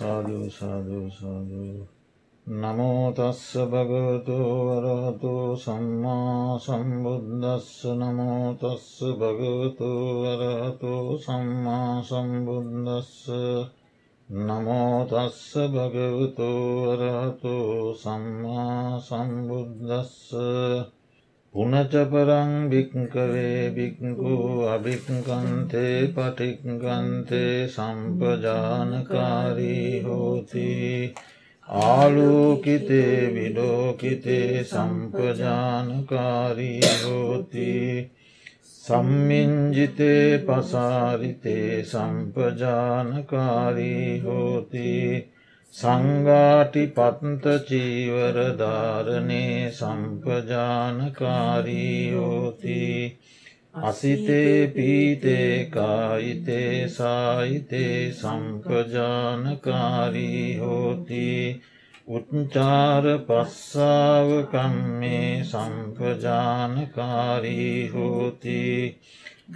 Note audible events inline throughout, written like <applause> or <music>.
සාධූ සාධූ සාධූ නමෝතස්ස භගවතු වරහතු සම්මා සම්බුද්දස්ස. නමෝතස්ස භගවතු වරහතු සම්මා සම්බුද්දස්ස. නමෝතස්ස භගවතු වරහතු සම්මා සම්බුද්දස්ස. පුනචපරං භික්කවේ භික්කු අභික්කන්තේ පටික්ගන්තේ සම්පජානකාරී හෝති। ආලෝකිතේ විඩෝකිතේ සම්පජානකාරී හෝති। සම්මින්ජිතේ පසාරිතේ සම්පජානකාරී හෝතිී। සංගාටි පත්ත චීවරධාරණය සම්පජානකාරීයෝති අසිතේ පීතේ කායිතේ සාහිතේ සම්පජානකාරී හෝති උච්චාර පස්සාවකම්මේ සම්පජානකාරී හෝතිී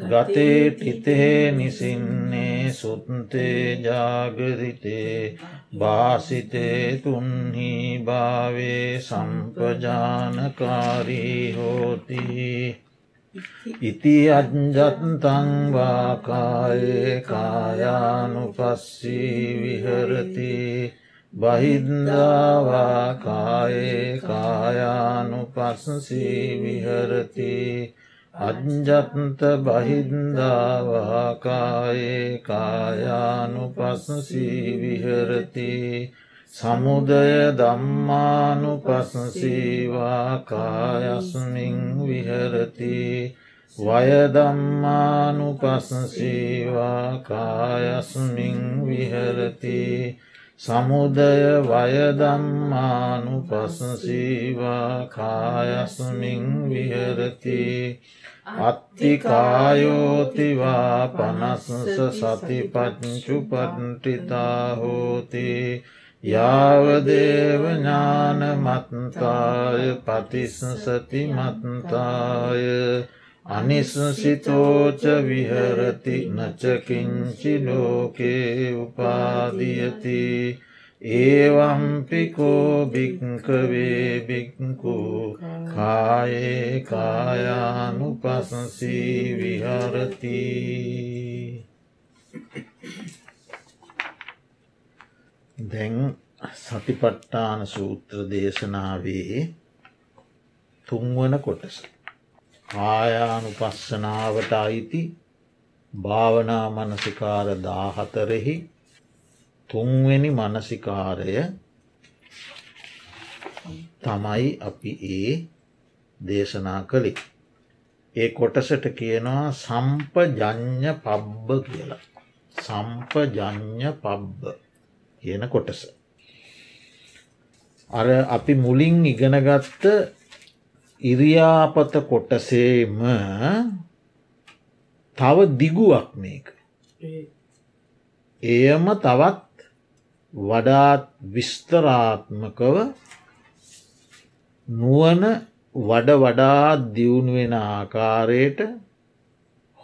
ගතේ ටිතේ නිසින්නේ සුත්තේ ජාගරිතේ භාසිතේ තුන්හි භාවේ සම්පජානකාරී හෝති. ඉති අජ්ජත්තංවාකායේ කායානු පස්සී විහරති. බහින්දාවාකායේ කායානු පස්සී විහරති. අජ්ජත්ත බහින්දාවාකායේ කායානු පස්සී විහරති. සමුදය දම්මානු පස්සීවා කායස්මින් විහරති. වයදම්මානු පස්සීවා කායස්මින් විහරති. සමුදය වයදම්මානු පස්සීවා කායස්මින් විහරති. අත්තිකායෝතිවා පනස්සස සතිපච්චු පට්ටිතා හෝති යාවදේවඥාන මත්තාය පතිස්සසති මත්තාය. අනිසසිතෝච විහරති නචකින්චි ලෝකේ උපාදියති ඒවම්පිකෝ භික්කවේ භික්කු කායේ කායානු පසසී විහරති දැන් සතිපට්ටාන සූත්‍ර දේශනාවේ තුන්වන කොටස. ආයානු පස්සනාවට අයිති භාවනා මනසිකාර දාහතරෙහි තුන්වෙනි මනසිකාරය තමයි අපි ඒ දේශනා කළේ. ඒ කොටසට කියනවා සම්පජඥ පබ්බ කියලා. සම්පජඥ පබ්බ කියන කොටස. අර අපි මුලින් ඉගෙනගත්ත ඉරියාපත කොටසේම තව දිගුවක් මේක. එයම තවත් වඩාත් විස්තරාත්මකව නුවන වඩ වඩාත් දියුණුවෙන ආකාරයට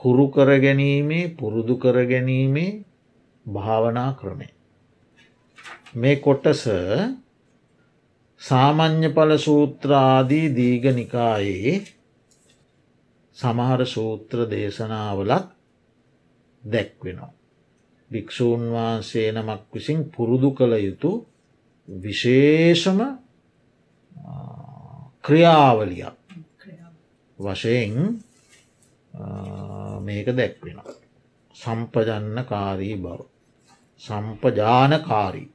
හුරු කරගැනීමේ පුරුදු කරගැනීමේ භාවනා ක්‍රමය. මේ කොටස සාමං්්‍ය පල සූත්‍රාදී දීගනිකායේ සමහර සූත්‍ර දේශනාවලත් දැක්වෙනවා. භික්‍ෂූන් වහන්සේ නමක් විසින් පුරුදු කළ යුතු විශේෂම ක්‍රියාවලියක් වශයෙන් මේක දැක්වෙන. සම්පජන්න කාරී බව. සම්පජානකාරී.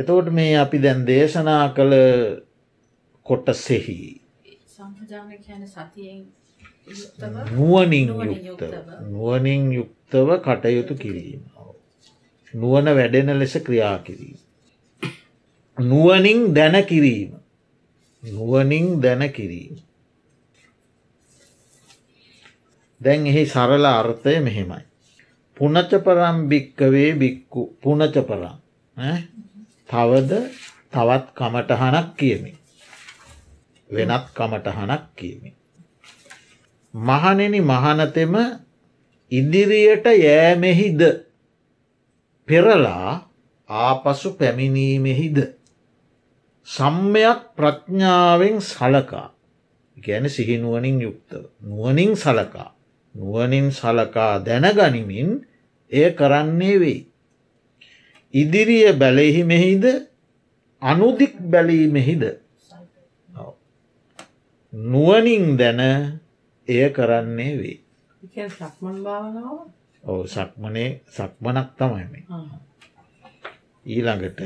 එතවට මේ අපි දැන් දේශනා කළ කොටසෙහි නුවනින් යුක්ත නුවනින් යුක්තව කටයුතු කිරීම. නුවන වැඩෙන ලෙස ක්‍රියා කිරීම. නුවනින් දැන කිරීම. නුවනින් දැන කිරීම. දැන් එහි සරල අර්ථය මෙහෙමයි. පුනචපරම් භික්කවේ බික්කු පුනචපරම් තවද තවත් කමටහනක් කියමි. වෙනත් කමටහනක් කියමි. මහනෙන මහනතෙම ඉදිරියට යෑමෙහිද පෙරලා ආපසු පැමිණීමෙහිද. සම්මයක් ප්‍රඥාවෙන් සලකා ගැන සිහිනුවනින් යුක්තව. නුවනින් සලකා. නුවනින් සලකා දැනගනිමින් එය කරන්නේ වෙයි. ඉදිරිය බැලෙහිමෙහිද අනුදික් බැලීමෙහිද නුවනින් දැන එය කරන්නේ වේ. ඔව සක්මනේ සක්මනක් තමයිම. ඊළඟට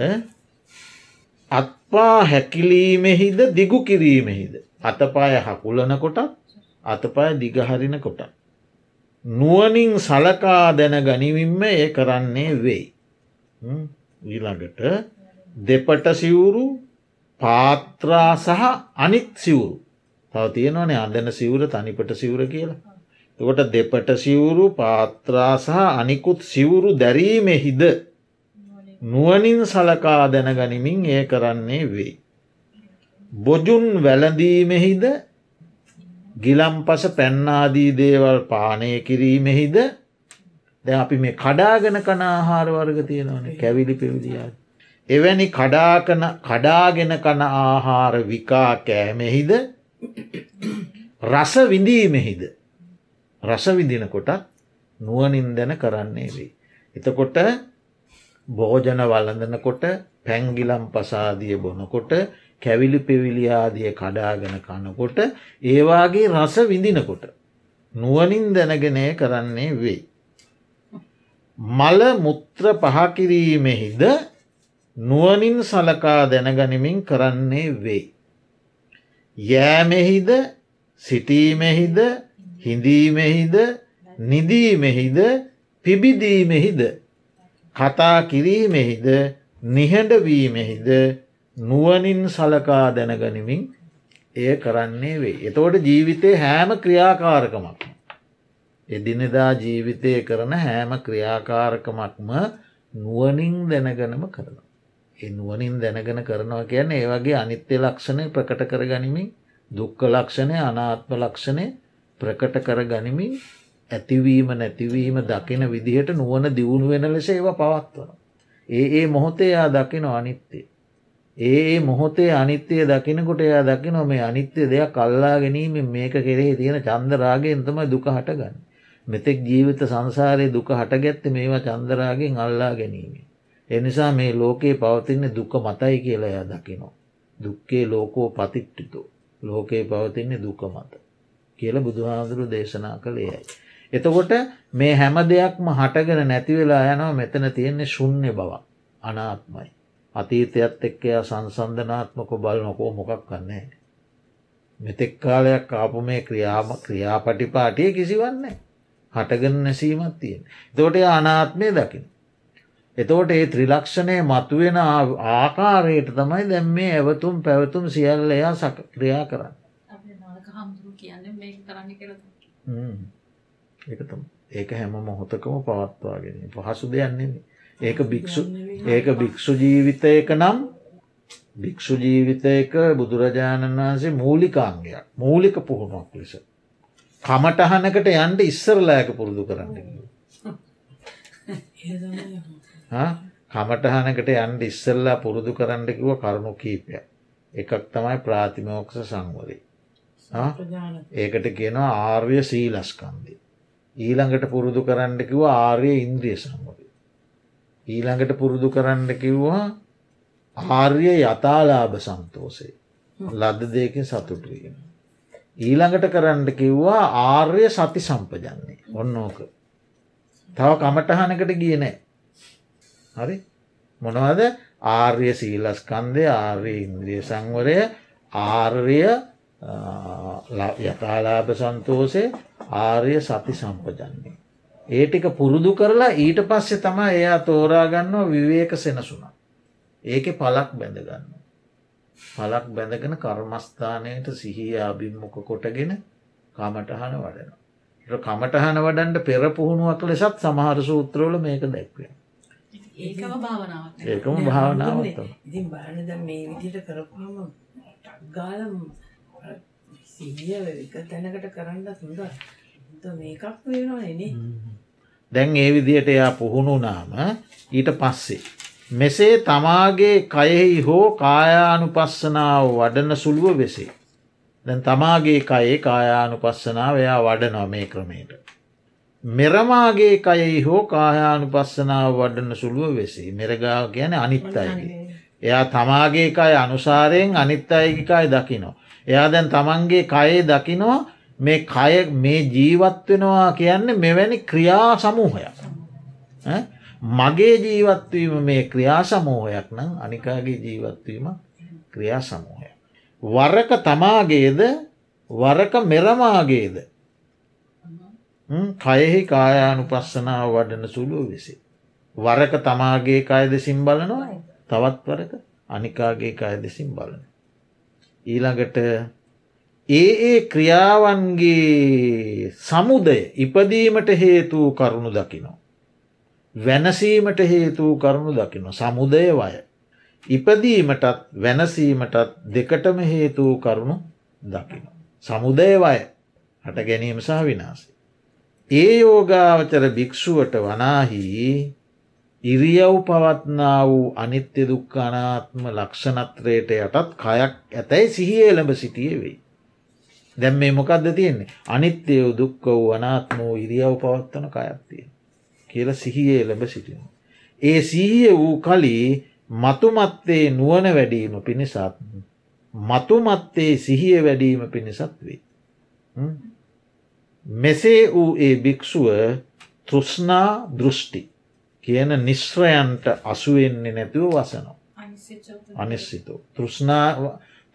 අත්පා හැකිලීමෙහිද දිගු කිරීමෙහිද. අතපාය හකුලන කොටත් අතපාය දිගහරින කොට. නුවනින් සලකා දැන ගනිවින්ම ඒ කරන්නේ වෙයි. ඊළඟට දෙපට සිවුරු පාත්‍රා සහ අනිත් සිවුරු තව තියෙනවනේ අදන සිවුර තනිපට සිවුර කියලා. තකොට දෙපට සිවුරු පාත්‍රා සහ අනිකුත් සිවුරු දැරීමෙහිද නුවනින් සලකා දැනගනිමින් ඒ කරන්නේ වෙයි. බොජුන් වැලඳීමෙහිද ගිලම් පස පැන්නාදී දේවල් පානය කිරීමෙහිද ද අපි මේ කඩාගෙන කන ආහාර වර්ග තියෙනවන කැවිලි පෙවිදියාද. එවැනි කඩාගෙන කන ආහාර විකා කෑමෙහිද රස විඳීමෙහිද රස විඳින කොටත් නුවනින් දැන කරන්නේ වේ. එතකොට භෝජන වලඳනකොට පැංගිලම් පසාදිය බොනකොට කැවිලි පෙවිලියාදිය කඩාගෙන කනකොට ඒවාගේ රස විඳිනකොට. නුවනින් දැනගෙනය කරන්නේ වෙයි. මල මුත්‍ර පහකිරීමෙහිද නුවනින් සලකා දැනගනිමින් කරන්නේ වෙයි. යෑමෙහිද සිටීමෙහිද හිඳීමෙහිද නිදීමෙහිද පිබිදීමෙහිද කතා කිරීමෙහිද නිහඬවීමෙහිද නුවනින් සලකා දැනගනිමින් එය කරන්නේ වේ. එතවට ජීවිතය හෑම ක්‍රියාකාරකමක්. එදිනෙදා ජීවිතය කරන හෑම ක්‍රියාකාරකමක්ම නුවනින් දැනගනම කරන. නුවනින් දැනගෙන කරනවා කියන ඒ වගේ අනිත්‍ය ලක්ෂණය ප්‍රකට කර ගනිමින් දුක්ක ලක්ෂණය අනාත්ම ලක්ෂණය ප්‍රකට කර ගනිමින් ඇතිවීම නැතිවීම දකින විදිහට නුවන දියුණු වෙන ලෙස ඒව පවත්වන. ඒ ඒ මොහොතේ යා දකින අනිත්‍යය. ඒ මොහොතේ අනිත්‍යය දකිනකොට එයා දකිනො මේ අනිත්‍ය දෙයක් කල්ලා ගැනීම මේක කෙරෙහි තියෙන චන්දරාගෙන් තමයි දුක හටගන්න. මෙතෙක් ජීවිත සංසාරය දුක හටගැත්ත මේවා චන්දරාගෙන් අල්ලා ගැනීම. එනිසා මේ ලෝකයේ පවතින්නේ දුක මතයි කියලා එයා දකිනවා. දුක්කේ ලෝකෝ පතිට්ටිතු. ලෝකයේ පවතින්නේ දුක මත. කියල බුදුහාදුරු දේශනා කළේයයි. එතකොට මේ හැම දෙයක්ම හටගෙන නැතිවෙලා යනවා මෙතන තියෙන්නේ ශුන්‍ය බවක් අනාත්මයි. අතීතයත් එක්කයා සංසන්ධනාත්මක බල නොකෝ මොකක් කන්නේ. මෙතෙක් කාලයක් ආපු මේ ක්‍රියාම ක්‍රියාපටිපාටිය කිසිවන්නේ. හටගෙන නැසීමත් තියෙන්. තෝට අනාත්මය දකින. එතෝට ඒ ත්‍රිලක්ෂණය මතුවෙන ආකාරයට තමයි දැම් මේ ඇවතුම් පැවතුම් සියල්ල එයා සක ක්‍රියා කරන්න. ඒකතම ඒක හැම මොහොතකම පවත්වාගෙන පහසු දෙයන්නේ ඒක භික්‍ෂු ඒක භික්‍ෂු ජීවිතයක නම් භික්‍ෂු ජීවිතයක බුදුරජාණන් වහන්සේ මූලිකාංගයක් මූලික පුහුණුවක් ලෙස. කමටහනකට යන්ට ඉස්සරලායක පුරුදු කරන්න. කමටහනකට යන්ඩ ඉස්සල්ලා පුරුදු කරන්නකිව කරුණු කීපය. එකක් තමයි ප්‍රාතිමෝක්ෂ සංවරී. ඒකට කියනවා ආර්ය සීලස්කන්දි. ඊළඟට පුරුදු කරන්නකිව ආර්ය ඉන්ද්‍රිය සංවරී. ඊළඟට පුරුදු කරන්න කිව්වා ආර්ය යථලාභ සන්තෝසේ ලද්ද දෙයකින් සතුටුවීම. ඊළඟට කරන්න කිව්වා ආර්ය සති සම්පජන්නේ ඔන්න ඕක. තව කමටහනකට ගියනෑ හරි මොනවද ආර්ය සීලස්කන්දය ආර්ය ඉන්ද්‍රිය සංවරය ආර්ය යථලාභ සන්තෝසේ ආර්ය සති සම්පජන්නේ. ඒ ටික පුරුදු කරලා ඊට පස්සේ තම එයා තෝරාගන්නවා විවේක සෙනසුන. ඒක පලක් බැඳගන්න. පලක් බැඳගෙන කර්මස්ථානයට සිහිය අභිම්මොක කොටගෙන කමටහන වඩනවා. කමටහන වඩන්ට පෙර පුහුණුවක් ලෙසත් සමහර සූත්‍රෝල මේක දැක්වෙන. ඒකම භාවනාවක් ඒකම භාවනාවත් ඉතින් බාන දැන් මේ විදිහට කරපුවාම ගාලම් සිහිය එක තැනකට කරන්න හොඳ හොඳ මේකක් වෙනවා එනේ දැන් ඒ විදියට එයා පුහුණුනාම ඊට පස්සේ මෙසේ තමාගේ කයෙහි හෝ කායානුපස්සනාව වඩන සුළුව වෙසේ. දැන් තමාගේ කයේ කායානුපස්සනාව එයා වඩනො මේ ක්‍රමයට. මෙරමාගේ කයෙහි හෝ කායානුපස්සනාව වඩන සුළුව වෙසේ මෙරගාව ගැන අනිත් අයගේ. එයා තමාගේ කය අනුසාරයෙන් අනිත් අයගිකායි දකිනෝ. එයා දැන් තමන්ගේ කයේ දකිනවා මේ කය මේ ජීවත් වෙනවා කියන්න මෙවැනි ක්‍රියා සමූහයක්. මගේ ජීවත්වීම මේ ක්‍රියා සමූහයක් නම් අනිකාගේ ජීවත්වීම ක්‍රියා සමූහය. වරක තමාගේද වරක මෙරමාගේද කයෙහි කායානු පස්සනාව වඩන සුළුව විසි. වරක තමාගේ කාය දෙසිම් බලනවා තවත් වරක අනිකාගේ කාය දෙසිම් බලන. ඊළඟට ඒ ඒ ක්‍රියාවන්ගේ සමුදය ඉපදීමට හේතු කරුණු දකිනවා. වෙනසීමට හේතු කරුණු දකින සමුදය වය. ඉපදීමටත් වෙනසීමටත් දෙකටම හේතු කරුණු දකින. සමුදය වය හට ගැනීම සහ විනාසි. ඒ යෝගාවචර භික්‍ෂුවට වනාහි ඉරියව් පවත්නා වූ අනිත්‍ය දුක්කානාත්ම ලක්ෂණත්‍රයට යටත් කයක් ඇතැයි සිහිය එළඹ සිටිය වෙයි. දැම් මේ මොකක්ද තියෙන්නේ අනිත්‍යයෝ දුක්ක වූ අනාත්ම වූ ඉරියව් පවත්වන කයක්තිය. කියල සිහියේ එළඹ සිටින. ඒ සීහිය වූ කලී මතුමත්තේ නුවන වැඩීම පිණිසත් මතුමත්තේ සිහිය වැඩීම පිණිසත් වේ. මෙසේ වූ ඒ භික්‍ෂුව තෘස්නා දෘෂ්ටි කියන නිශ්්‍රයන්ට අසුවෙන්නේ නැතිව වසනවා. අනිශ්සිතෝ.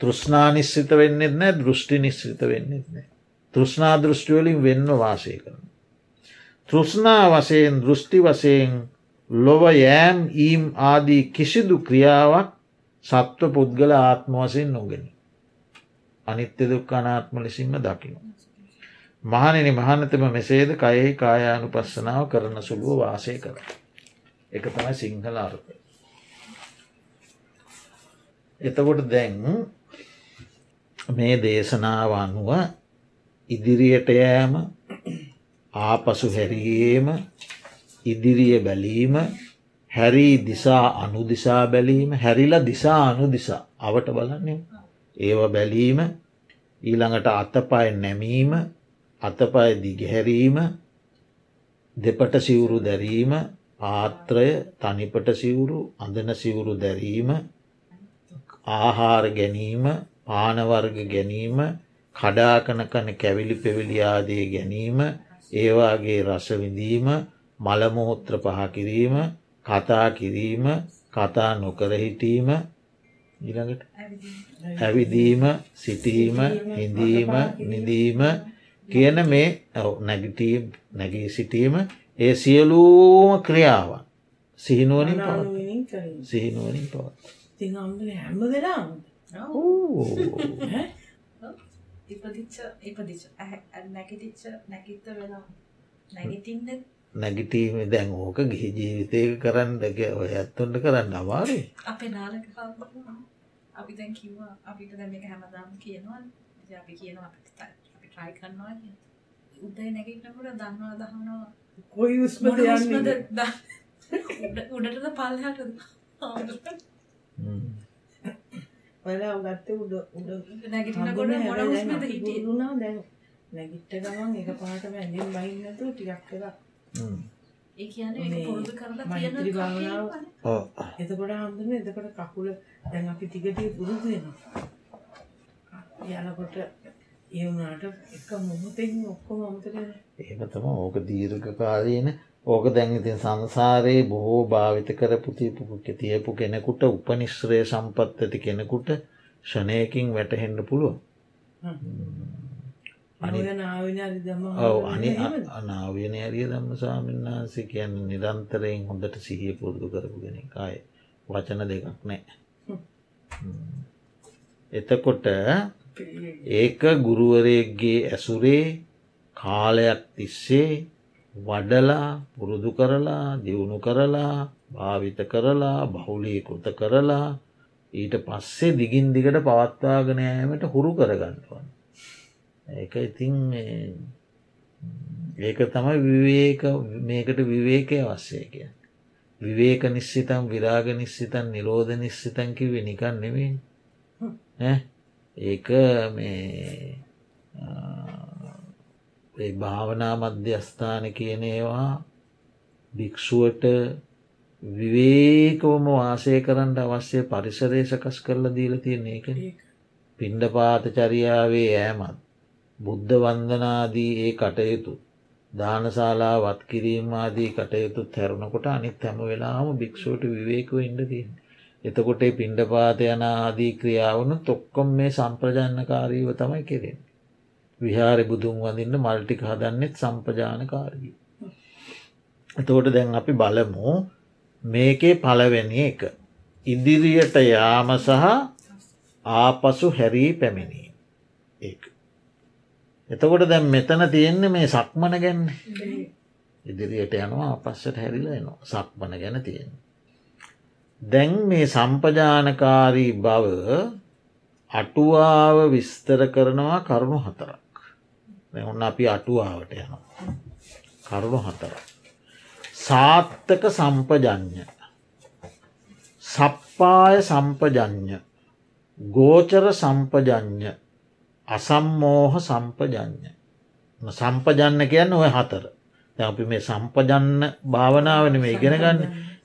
තෘස්නා නිශ්සිත වෙන්නෙත් නෑ දෘෂ්ටි නිශ්සිත වෙන්නෙත් නෑ. තෘස්නා දෘෂ්ටිවලින් වෙන්න වාසය කරන. තෘෂ්නා වසයෙන් දෘෂ්ටි වසයෙන් ලොව යෑම් ඊම් ආදී කිසිදු ක්‍රියාවක් සත්ව පුද්ගල ආත්ම වසයෙන් නොගෙන. අනිත්‍ය දුක් අනාත්ම ලෙසින්ම දකිනු. මහනෙන මහනතම මෙසේද කයෙහි කායානු පස්සනාව කරන සුළුව වාසය කර. එක තමයි සිංහල අර්ථ. එතකොට දැන් මේ දේශනාව අනුව ඉදිරියට යෑම ආපසු හැරීම ඉදිරිය බැලීම හැරී දිසා අනුදිසා බැලීම හැරිල දිසා අනු දිසා. අවට බලන්නේ. ඒව බැලීම ඊළඟට අතපය නැමීම අතපය දිගහැරීම දෙපට සිවුරු දැරීම ආත්‍රය තනිපට සිවුරු අඳන සිවුරු දැරීම ආහාර ගැනීම පානවර්ග ගැනීම කඩාකන කන කැවිලි පෙවිලියාදය ගැනීම ඒවාගේ රසවිඳීම මළමොහොත්‍ර පහ කිරීම කතා කිරීම කතා නොකර හිටීම ඉළඟට ඇවිදීම සිටීම හිඳීම නිදීම කියන මේ නැගිටීම් නැගී සිටීම ඒ සියලූම ක්‍රියාවන් සිහිනුවනින් පවත් සිහිනුවනින් පවත් හැම වෙලා ඉපදිච්ච ඉපදිච්ච. නැගිටිච්ච නැගිත්ත වෙලා නැගිටින්න. නැගිටීම දැන් ඕක ගිහි ජීවිතයක කරන්න දෙක ඔය ඇත්තුන්ට කරන්න අමාරේ අපේ නාලක අපි දැන් කිව්වා අපිට දැ එක හැමදාම කියනවා. අපි කියනවා අපි අපි ට්‍රයි කරනවා උදේ නැගිටනකට දන්නවා දහනවා. කොයි උස්මද උඩටද පල්හට ඔයලා උගත්තේ උඩ උඩ නැගිටිනකොට මොන හුස්මද හිටියේ? දුනා දැන් නැගිට ගමන් එක පාට වැඳින් බහින්න නැතුව ටිකක් කරා ඒ කියන්නේ ඒක පුරුදු කරලා තියෙන භාවනාව. ඕ එතකොට හම්දුනේ එතකොට කකුල. දැන් අපි ටික ටික පුරුදු වෙනවා. යනකොට ඒ වුණාට එක මොහොතකින් ඔක්කොම අමතක වෙනවා. ඒක තම ඕක දීර්ඝ කාලයන ඕක දැන් ඉතින් සංසාරයේ බොහෝ භාවිත කරපු තියපු තියපු කෙනෙකුට උපනිශ්‍රය සම්පත් ඇති කෙනෙකුට ෂණයකින් වැටහෙන්න පුළුව ඔව අනි අනාවයන ඇරිය දම්ම සාමන්නාසේ කියන්න නිරන්තරයෙන් හොඳට සිහිය පුරුදු කරපු ගෙන කාය වචන දෙකක් නෑ. එතකොට ඒක ගුරුවරයක්ගේ ඇසුරේ කාලයක් තිස්සේ වඩලා පුරුදු කරලා දියුණු කරලා භාවිත කරලා බහුලී කෘත කරලා ඊට පස්සේ දිගින් දිගට පවත්වාගෙනයමට හුරු කරගන්නවන්. ඒක ඉතින් ඒක තමයි විවේක මේකට විවේකය වස්සේ කිය. විවේක නිස්සිතන් විරාග නිස්සිතන් නිරෝධ නිස්සිතන් කිවේ නිකන් නෙවෙයි ඒක මේ ඒ භාවනා මධ්‍යස්ථාන කියන ඒවා භික්‍ෂුවට විවේකවම වාසය කරන්න අවශ්‍ය පරිසරේ සකස් කරලා දීල තියෙන එක පිණ්ඩ පාතචරියාවේ ෑමත් බුද්ධ වන්දනාදී ඒ කටයුතු දානශාලා වත් කිරීමාදී කටයුතු තැරුණකොට අනිත් හැම වෙලාම භික්ෂුවට විවේකව ඉඩ තියෙන්. එතකොට පිණ්ඩ පාත යන ආදී ක්‍රියාවනු තොක්කොම් මේ සම්ප්‍රජන්නකාරීව තමයි කෙරෙන්. විහාරි බුදුන් වඳන්න මල්ටික හදන්නෙත් සම්පජානකාරී. එතකොට දැන් අපි බලමු මේකේ පලවෙනි එක. ඉදිරියට යාම සහ ආපසු හැරී පැමිණී ඒ. එතකොට දැන් මෙතන තියෙන්නේ මේ සක්මන ගැන්න ඉදිරියට යනවා අපස්සට හැරිලා එනවා සක්මන ගැන තියෙන. දැන් මේ සම්පජානකාරී බව අටුවාව විස්තර කරනවා කරුණු හතරක්. ඔන්න අපි අටුවාවට යනවා. කරුණු හතර. සාත්තක සම්පජඥ සප්පාය සම්පජඥ ගෝචර සම්පජඥ අසම්මෝහ සම්පජඥ සම්පජන්න කියන්න ඔය හතර අපි මේ සම්පජන්න භාවනාවන මේ ඉගෙන ගන්න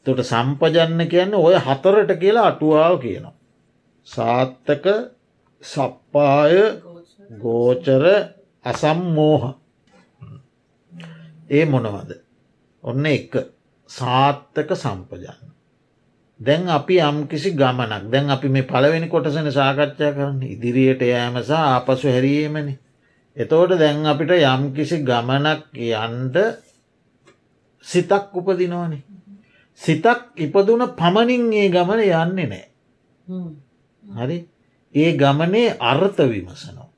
තොට සම්පජන්න කියන්න ඔය හතරට කියලා අටුවාව කියනවා. සාත්තක සප්පාය ගෝචර අසම්මෝහ. ඒ මොනවද? ඔන්න එක. සාත්තක සම්පජන්න දැන් අපි යම් කිසි ගමනක් දැන් අපි මේ පලවෙනි කොටසන සාකච්ඡා කරන්න. ඉදිරියට යෑමසා ආපසු හැරීමනි. එතෝට දැන් අපිට යම් කිසි ගමනක් යන්ට සිතක් උපදිනෝනේ සිතක් ඉපදුන පමණින් ඒ ගමන යන්නේ නෑ හරි? ඒ ගමනේ අර්ථ විමසනවා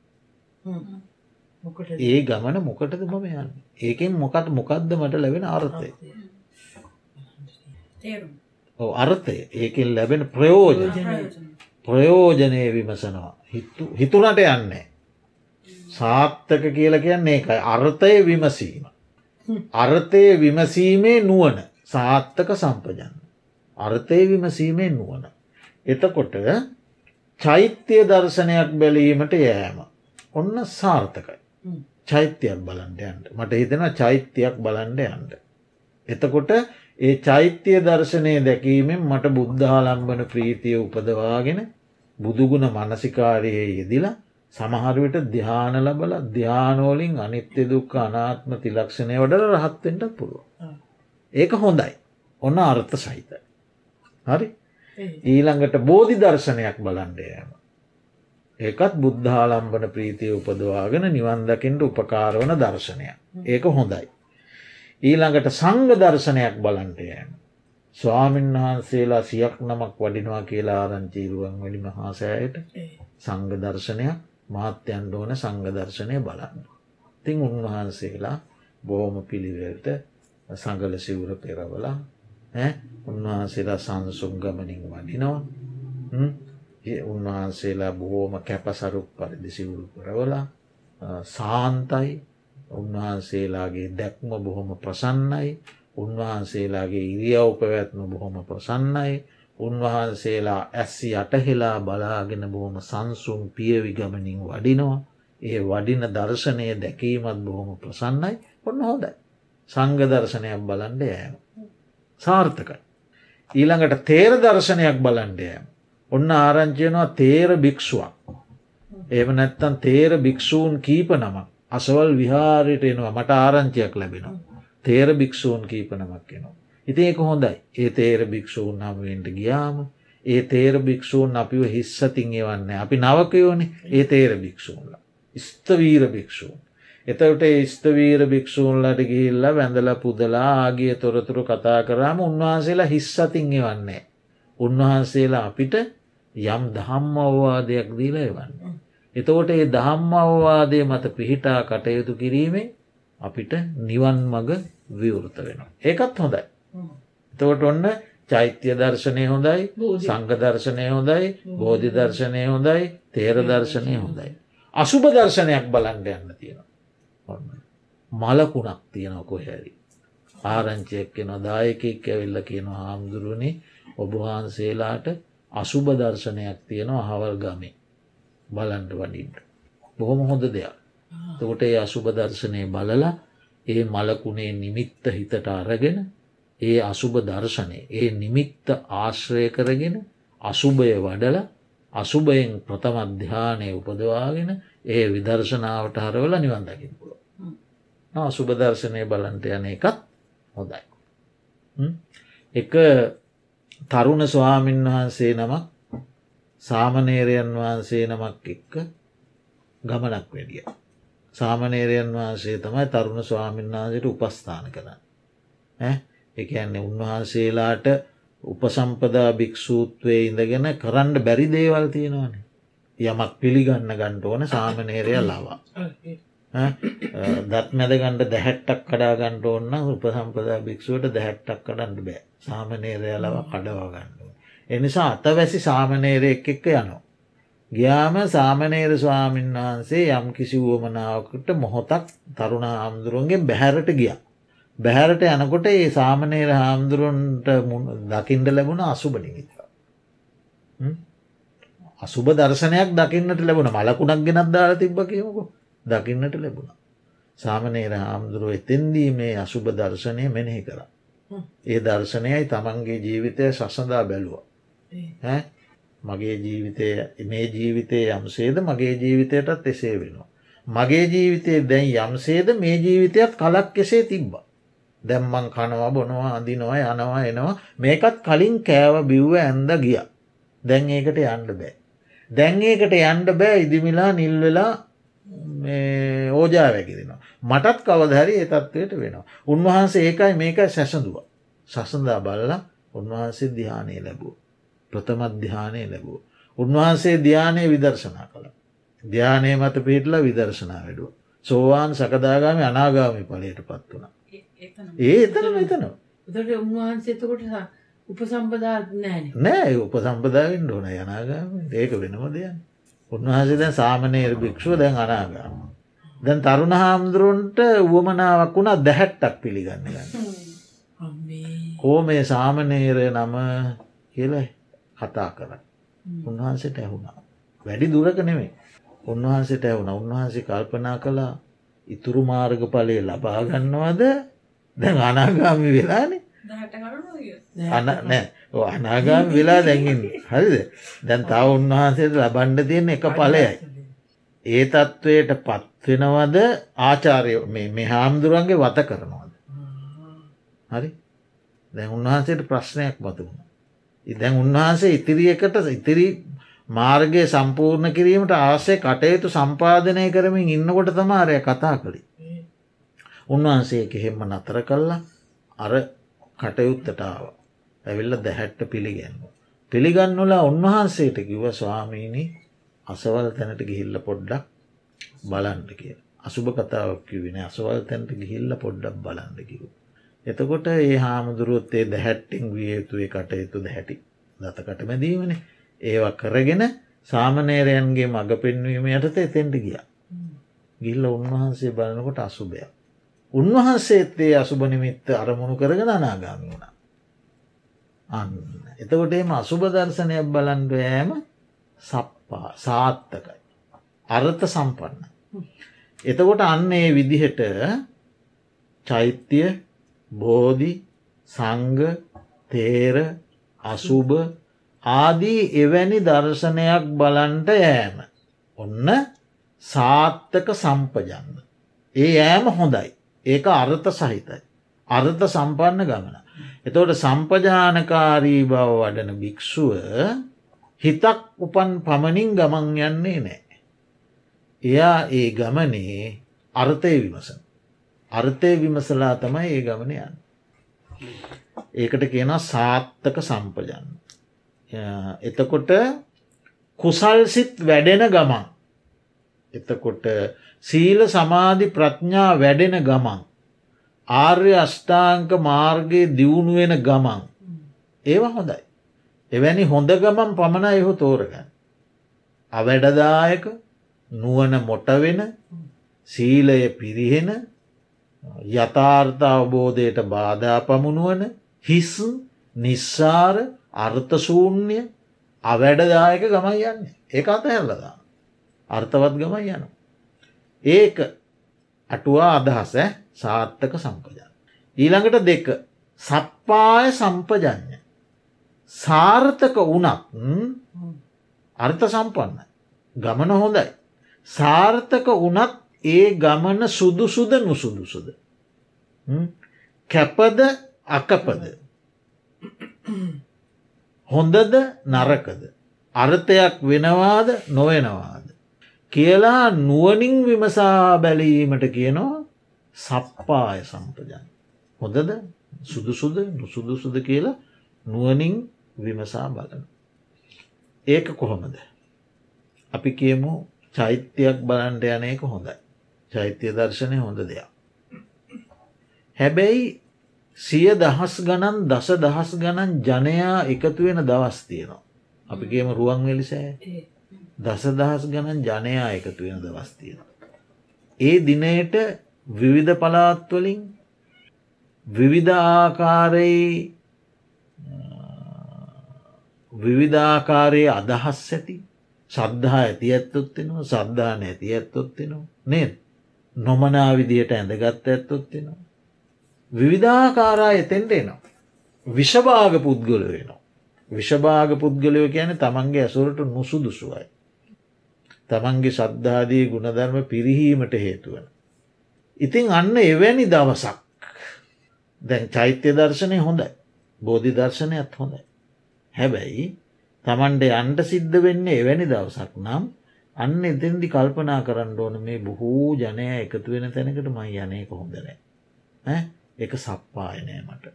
ඒ ගමන මොකටද මම යන්න? ඒකෙන් මොකට මොකක්ද මට ලැබෙන අර්ථය? අර්ථය. ඒකින් ලැබෙන ප්‍රයෝජන. ප්‍රයෝජනය විමසනවා. හිතුනට යන්නේ. සාත්තක කියලා කියන්නේ එකයි අර්ථය විමසීම. අර්ථය විමසීමේ නුවන සාත්තක සම්පජන්න අර්ථය විමසීමේ නුවන එතකොට චෛත්‍යය දර්ශනයක් බැලීමට යෑම. ඔන්න සාර්ථකයි චෛත්‍යයක් බලන්ට යන්ට මට හිතෙන චෛත්‍යයක් බලන්ඩ යන්ට. එතකොට ඒ චෛත්‍යය දර්ශනය දැකීමෙන් මට බුද්ධාලම්බන ප්‍රීතිය උපදවාගෙන බුදුගුණ මනසිකාරයේ යෙදිලා සමහරවිට ධ්‍යාන ලබල ධ්‍යානෝලින් අනිත්‍ය දුක්ක අනාත්ම තිලක්ෂණය වඩර රහත්තෙන්ට පුළුව. ඒක හොඳයි. ඔන්න අර්ථ සහිත. හරි ඊළඟට බෝධි දර්ශනයක් බලන්ඩයම. ඒකත් බුද්ධාලම්බන ප්‍රීතිය උපදවාගෙන නිවන්දකින්ට උපකාරවන දර්ශනය. ඒක හොඳයි. ඊළඟට සංග දර්ශනයක් බලන්ටයෑම. ස්වාමීන් වහන්සේලා සියක් නමක් වඩිනවා කියලා ආරංචීරුවන් වැඩි මහාසෑයට සංග දර්ශනයක් මාත්‍යයන්ට ඕන සංග දර්ශනය බලන්න. තිං උන්වහන්සේලා බෝම පිළිවෙල්ට සඟල සිවුර පෙරවලා උන්වහන්සේලා සංසුම් ගමනින් වඩිනවා උන්වහන්සේලා බොහෝම කැපසරුක් පරිදි සිවුරු කරවලා සාන්තයි. උන්වහන්සේලාගේ දැක්ම බොහොම ප්‍රසන්නයි. උන්වහන්සේලාගේ ඉරියව් පැවැත්ම බොහොම ප්‍රසන්නයි. උන්වහන්සේලා ඇස්සි අටහෙලා බලාගෙන බොහොම සංසුම් පියවිගමනින් වඩිනවා. ඒ වඩින දර්ශනය දැකීමත් බොහොම ප්‍රසන්නයි. ඔන්න හොදයි සංග දර්ශනයක් බලන්ඩ යෑම. සාර්ථකයි. ඊළඟට තේර දර්ශනයක් බලන්ඩයෑම ඔන්න ආරංචයනවා තේර භික්ෂුවක්. ඒම නැත්තන් තේර භික්‍ෂූන් කීප නමක් අසවල් විහාරයට එනවා මට ආරංචයක් ලැබෙනවා. තේර භික්‍ෂූන් කීප නමක් එනවා. ඉති ඒක හොඳයි ඒ තේර භික්‍ෂූන් හමුවෙන්ට ගියාම ඒ තේර භික්‍ෂූන් අපිව හිස්සතින් එවන්න අපි නවකයෝන ඒ තේර භික්‍ෂූන්ලා. ස්තවීර භික්‍ෂූන්. එතවට ස්තවීර භික්‍ෂූන්ලට ගිහිල්ල වැඳල පුදලා ආගිය තොරතුරු කතා කරාම උන්වහන්සේලා හිස්සතින් එවන්නේ. උන්වහන්සේලා අපිට යම් දහම් අවවාදයක් දීල එවන්න. එතකොට ඒ දහම් අවවාදය මත පිහිටා කටයුතු කිරීමේ අපිට නිවන් මග විවෘත වෙනවා. ඒකත් හොඳයි. එතකොට ඔන්න චෛත්‍ය දර්ශනය හොඳයි සංඝ දර්ශනය හොඳයි බෝධි දර්ශනය හොඳයි තේර දර්ශනය හොඳයි. අසුභ දර්ශනයක් බලන්ඩ යන්න තියෙනවා. මලකුණක් තියෙනව කොහැරි. ආරංචියක් කෙන දායකෙක් ඇවෙල්ල කියන හාමුදුරුවනි ඔබවහන්සේලාට අසුභ දර්ශනයක් තියෙනවා අහවල් ගමේ බලන්ට වඩින්ට. බොහොම හොඳ දෙයක්. තකොට ඒ අසුභ දර්ශනය බලලා ඒ මලකුණේ නිමිත්ත හිතට අරගෙන ඒ අසුභ දර්ශනය ඒ නිමිත්ත ආශ්‍රය කරගෙන අසුභය වඩල අසුභයෙන් ප්‍රථම අධ්‍යානය උපදවාගෙන ඒ විදර්ශනාවට හරවල නිවන් දකිින් පුල අසුභ දර්ශනය බලන්ට යන එකත් හොඳයි. එක තරුණ ස්වාමීන් වහන්සේ නමක් සාමනේරයන් වහන්සේ නමක් එක්ක ගමනක් වැඩිය. සාමනේරයන් වහන්සේ තමයි තරුණ ස්වාමීන් වහන්සට උපස්ථාන කරන්න. එකන්නේ උන්වහන්සේලාට උපසම්පදා භික්‍ෂූත්වය ඉඳගෙන කරන්න බැරි දේවල් තියෙනවානේ. යමක් පිළිගන්න ගණ්ට ඕන සාමනේරය ලවා. දත් මැදගණ්ඩ දැහැට්ටක් කඩාගණ්ඩ ඔන්න උපසම්පදා භික්ෂුවට දැහැට්ටක් කඩන්ඩ බෑ සාමනේරය ලව කඩවාගණ්ඩුව. එනිසා අතවැසි සාමනේරයෙක් එක්ක යනවා. ගියාම සාමනේර ස්වාමීන් වහන්සේ යම් කිසි වුවමනාවකට මොහොතක් තරුණ හාමුදුරුවන්ගේ බැහැරට ගිය. බැහැරට යනකොට ඒ සාමනේර හාමුදුරුවන්ට දකිින්ට ලැබුණ අසුබනිමිත. අසුභ දර්ශනයක් දකින්නට ලැබුණ මලකුණක් ගෙනත් දාලා තිබ්බ කියමකු දකින්නට ලැබුණ. සාමනේර හාමුදුරුව එතෙන්දී මේ අසුභ දර්ශනය මෙනෙහි කර. ඒ දර්ශනයයි තමන්ගේ ජීවිතය සසඳා බැලුව. මගේ ජීවිතය මේ ජීවිතය යම්සේද මගේ ජීවිතයටත් එසේ වෙනවා. මගේ ජීවිතය දැන් යම්සේද මේ ජීවිතයත් කලක් කෙසේ තිබ්බ. දැම්මං කනවා බොනවා අඳිනවා යනවා එනවා මේකත් කලින් කෑව බිව්ව ඇන්ද ගිය. දැන් ඒකට යන්ඩ බෑ. දැන් ඒකට යන්ඩ බෑ ඉදිමිලා නිල්වෙලා ඕජා වැකිරෙනවා. මටත් කවදහරි ඒ තත්වයට වෙනවා. උන්වහන්සේ ඒකයි මේක සැසඳුව. සසඳා බල්ල උන්වහන්සේ දිහානය ලැබූ. ප්‍රථමධ්‍යානය ලැබූ. උන්වහන්සේ ධ්‍යානය විදර්ශනා කළ. ධ්‍යානය මත පිහිටලා විදර්ශනා වැඩුව. සෝවාන් සකදාගාම අනාගාමි පලයට පත් වුණ. ඒ එතන මෙතනවා. උදට උන්වහන්සේතකොට උපසම්පදා නෑ නෑ උපසම්පදාවෙන් ඕන යනාගාම ඒක වෙනම දෙයන්. උන්වහන්සේ දැන් සාමනයර භික්ෂුව දැන් අනාගාම. දැන් තරුණ හාමුදුරුවන්ට වුවමනාවක් වුණා දැහැට්ටක් පිළිගන්න ගන්න. කෝ මේ සාමනේරය නම කියලයි කතා කර. උන්වහන්සේට ඇහුණා. වැඩි දුරක නෙමේ. උන්වහන්සේට ඇවුණ උන්වහන්සේ කල්පනා කළා ඉතුරු මාර්ග පලය ලබාගන්නවාද දැන් අනාගාමි වෙලානේ නෑ අනාගාම වෙලා දැඟින් හරිද දැන් තව උන්වහන්සේට ලබන්ඩ තියෙන එක පලයයි. ඒ තත්ත්වයට පත්වෙනවද ආචාරය මේ හාමුදුරන්ගේ වත කරනවාද. හරි දැන් උන්වහන්සේට ප්‍රශ්නයක් බතුුණ. ඉදැන් උන්වහන්සේ ඉතිරියකට ඉතිරි මාර්ගය සම්පූර්ණ කිරීමට ආසය කටයුතු සම්පාධනය කරමින් ඉන්නකොට තමාරය කතා කළි. උන්වහන්සේ එහෙම්ම නතර කල්ලා අර කටයුත්තටාව ඇවිල්ල දැහැට්ට පිළිගන්න. පිළිගන්නලා උන්වහන්සේට කිව්ව ස්වාමීණි අසවල් තැනට ගිහිල්ල පොඩ්ඩක් බලන්ට කිය. අසුභ කතාවක් කිවෙන අසවල් තැනට ගිහිල්ල පොඩ්ඩක් බලන්න කිව්. එතකොට ඒ හාමුදුරුවොත්තේ දැහැට්ටිං විය යුතුේ කටයුතු දැහැටි දතකට මැදීමන ඒවා කරගෙන සාමනේරයන්ගේ මඟ පෙන්වීම යටත එතෙන්ට ගිය. ගිල්ල උන්වහන්සේ බලනකොට අසුභයක්. උන්වහන්සේත්තේ අසුභනිමිත්ත අරමුණු කරගෙන අනාගාමි වුණ. අන්න එතකොට එම අසුභ දර්ශනයක් බලන්ඩ යෑම සප්පා සාත්තකයි. අර්ථ සම්පන්න. එතකොට අන්න ඒ විදිහට චෛත්‍යය බෝධි සංග තේර අසුභ ආදී එවැනි දර්ශනයක් බලන්ට යෑම. ඔන්න සාත්තක සම්පජන්න. ඒ යෑම හොඳයි. ඒක අර්ථ සහිතයි. අර්ථ සම්පන්න ගමන. එතවට සම්පජානකාරී බව වඩන භික්‍ෂුව හිතක් උපන් පමණින් ගමන් යන්නේ නෑ. එයා ඒ ගමනේ අර්ථය විමසන. අර්ථය විමසලා තමයි ඒ ගමන යන්න. ඒකට කියන සාත්තක සම්පජන්න. එතකොට කුසල්සිත් වැඩෙන ගමන්. එතකොට සීල සමාධි ප්‍රඥා වැඩෙන ගමන්. ආර්ය අෂ්ඨාංක මාර්ගයේ දියුණුවෙන ගමන්. ඒවා හොඳයි. එවැනි හොඳ ගමන් පමණ එහු තෝරගන්න. අවැඩදායක නුවන මොටවෙන සීලය පිරිහෙන යථාර්ථ අවබෝධයට බාධා පමුණුවන හිස් නිස්සාර අර්ථසූන්‍ය අවැඩදායක ගමයි යන්න ඒ අත හැල්ලදා අර්ථවත් ගමයි යන. ඒක අටුවා අදහස සාර්ථක සම්පජන. ඊළඟට දෙක සප්පාය සම්පජඥ. සාර්ථක වනත් අර්ථ සම්පන්න ගමන හොඳයි. සාර්ථක වනත් ඒ ගමන සුදුසුද නුසුදුසුද. කැපද අකපද. හොඳද නරකද. අර්ථයක් වෙනවාද නොවෙනවාද. කියලා නුවනින් විමසා බැලීමට කියනවා සප්පාය සම්පජන්. හොඳද සුදුසුද නුසුදුසුද කියලා නුවනින් විමසා බලන. ඒක කොහොමද. අපි කියමු චෛත්‍යයක් බලන්ට යනයක හොඳයි. චෛත්‍ය දර්ශනය හොඳ දෙයක්. හැබැයි සිය දහස් ගණන් දස දහස් ගණන් ජනයා එකතු වෙන දවස් තියෙනවා. අපි කියම රුවන්වෙලිසෑ දස දහස් ගණන් ජනයා එකතු වෙන දවස් තියෙනවා. ඒ දිනයට විවිධ පලාත්වලින් විවිධ ආකාරයේ විවිධාකාරයේ අදහස් ඇති සද්ධහා ඇති ඇත්තොත්තිනවා සද්ධාන ඇති ඇත්තොත්තිනවා නේද නොමනා විදියට ඇඳගත්ත ඇත්තොත්තිනවා. විවිධාකාරා එතෙන්ට එනවා. විෂභාග පුද්ගල වෙනවා. විෂභාග පුද්ගලයෝ කියන තමන්ගේ ඇසුරට නුසුදුසුවයි. තමන්ගේ සද්ධාදී ගුණධර්ම පිරිහීමට හේතුවන. ඉතින් අන්න එවැනි දවසක් දැන් චෛත්‍ය දර්ශනය හොඳයි බෝධි දර්ශනයත් හොඳයි. හැබැයි තමන්ට අන්ට සිද්ධ වෙන්නේ එවැනි දවසක් නම් අන්න එතෙන්දි කල්පනා කරන්න ඕන මේ බොහෝ ජනය එකතු වෙන තැනකට මයි යනයක හොඳනෑ එක සප්පායනය මට.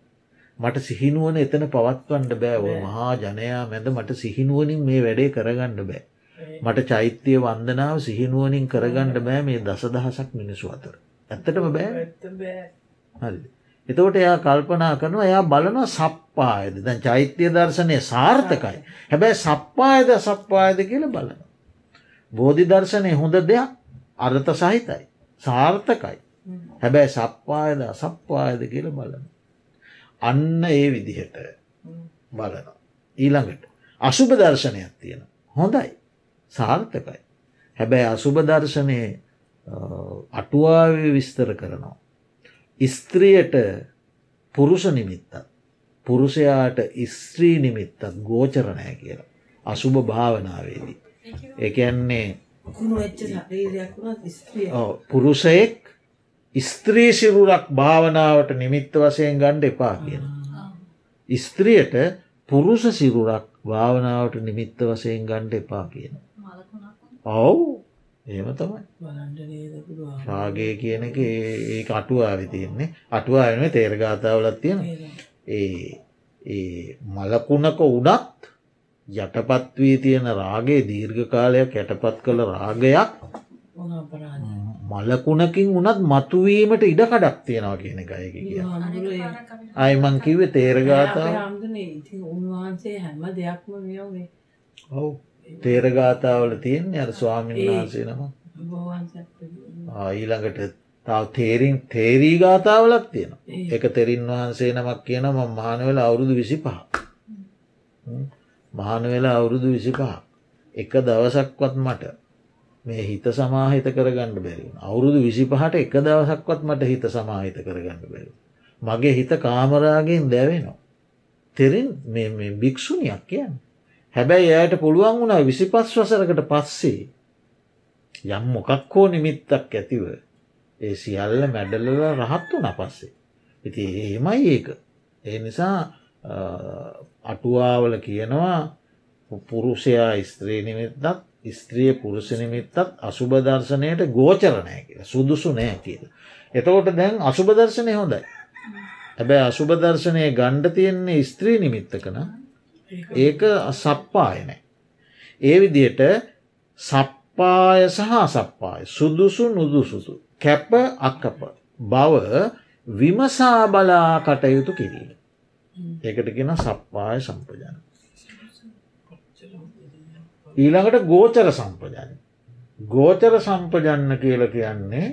මට සිහිනුවන එතන පවත්වන්ට බෑව මහා ජනයා මැද මට සිහිනුවනින් මේ වැඩේ කරගන්න බෑ. මට චෛත්‍යය වන්දනාව සිහිනුවනින් කරගණ්ඩ බෑ මේ දස දහසක් මිනිසු අතර. ඇත්තටම බෑ හරි. එතවට එයා කල්පනා කරනවා එයා බලන සප්පායද දැන් චෛත්‍යය දර්ශනය සාර්ථකයි. හැබැයි සප්පායද සප්පායද කියල බලන. බෝධි දර්ශනය හොඳ දෙයක් අර්ථ සහිතයි. සාර්ථකයි. හැබැයි සප්පායද අසප්පායද කියල බලන. අන්න ඒ විදිහට බලන. ඊළඟට. අසුභ දර්ශනයක් තියෙන. හොඳයි. සාර්ථකයි. හැබැයි අසුභ දර්ශනය අටුවාව විස්තර කරනවා. ස්ත්‍රියට පුරුෂ නිමිත්තත් පුරුෂයාට ස්ත්‍රී නිමිත්තත් ගෝචරණය කියලා. අසුභ භාවනාවේදී. එකන්නේ පුරුෂයෙක් ස්ත්‍රී සිරුරක් භාවනාවට නිමිත්ත වසයෙන් ගණ්ඩ එපා කියන. ස්ත්‍රියට පුරුෂ සිරුරක් භාවනාවට නිමිත්ත වසයෙන් ගණ්ඩ එපා කියන. ඔවු. ඒම තමයි. රාගය කියන එක ඒ අටුවාවි තියෙන්නේ. අටුවා එන තේරගාතාවලත් තියෙන ඒ ඒ මලකුණක උඩත් යටපත් වී තියෙන රාගේ දීර්ඝ කාලයක් යටපත් කළ රාගයක් මලකුණකින් වනත් මතුවීමට ඉඩ කඩක් තියෙනවා කියන එකයක කිය අයිමං කිව්ව තේරගාතාව උන්වහන්සේ හැම දෙයක්ම ඔවු තේරගාතාවල තියෙන් අර ස්වාමීන් වහන්සේ නම? ඊළඟට තව තේරින් තේරී ගාතාවලක් තියෙන එක තෙරින් වහන්සේ නමක් කියන ම මහනවෙල අවුරුදු විසි පහ මහනවෙල අවුරුදු විසි පහ එක දවසක්වත් මට මේ හිත සමාහිත කරගන්න බැරිවුණ අවුරුදු විසි පහට එක දවසක්වත් මට හිත සමාහිත කරගන්න බැරි. මගේ හිත කාමරාගෙන් දැවෙනවා. තෙරින් මේ භික්‍ෂුණයක් කියන්න. හැබැයි එයට පුළුවන් වුණා විසිපස් වසරකට පස්සේ යම් මොකක් හෝ නිමිත්තක් ඇතිව ඒ සියල්ල මැඩල්ල රහත් වන පස්සේ. ඉති එහෙමයි ඒක. ඒ නිසා අටුවාවල කියනවා පුරුෂයා ස්ත්‍රී නිමිත්තත් ස්ත්‍රිය පුරුෂ නිමිත්තත් අසුභදර්ශනයට ගෝචරණය කියල සුදුසු නෑ කියල. එතකොට දැන් අසුභදර්ශනය හොඳයි. හැබැයි අසුභදර්ශනය ගණ්ඩ තියෙන්නේ ස්ත්‍රී නිමිත්තකන ඒක සප්පායනෑ. ඒ විදියට සප්පාය සහ සප්පාය සුදුසු නුදුසුසු කැප අක්කප බව විමසා බලා කටයුතු කිරීම. ඒකට ගෙන සප්පාය සම්පජන. ඊළඟට ගෝචර සම්පජන. ගෝචර සම්පජන්න කියල කියන්නේ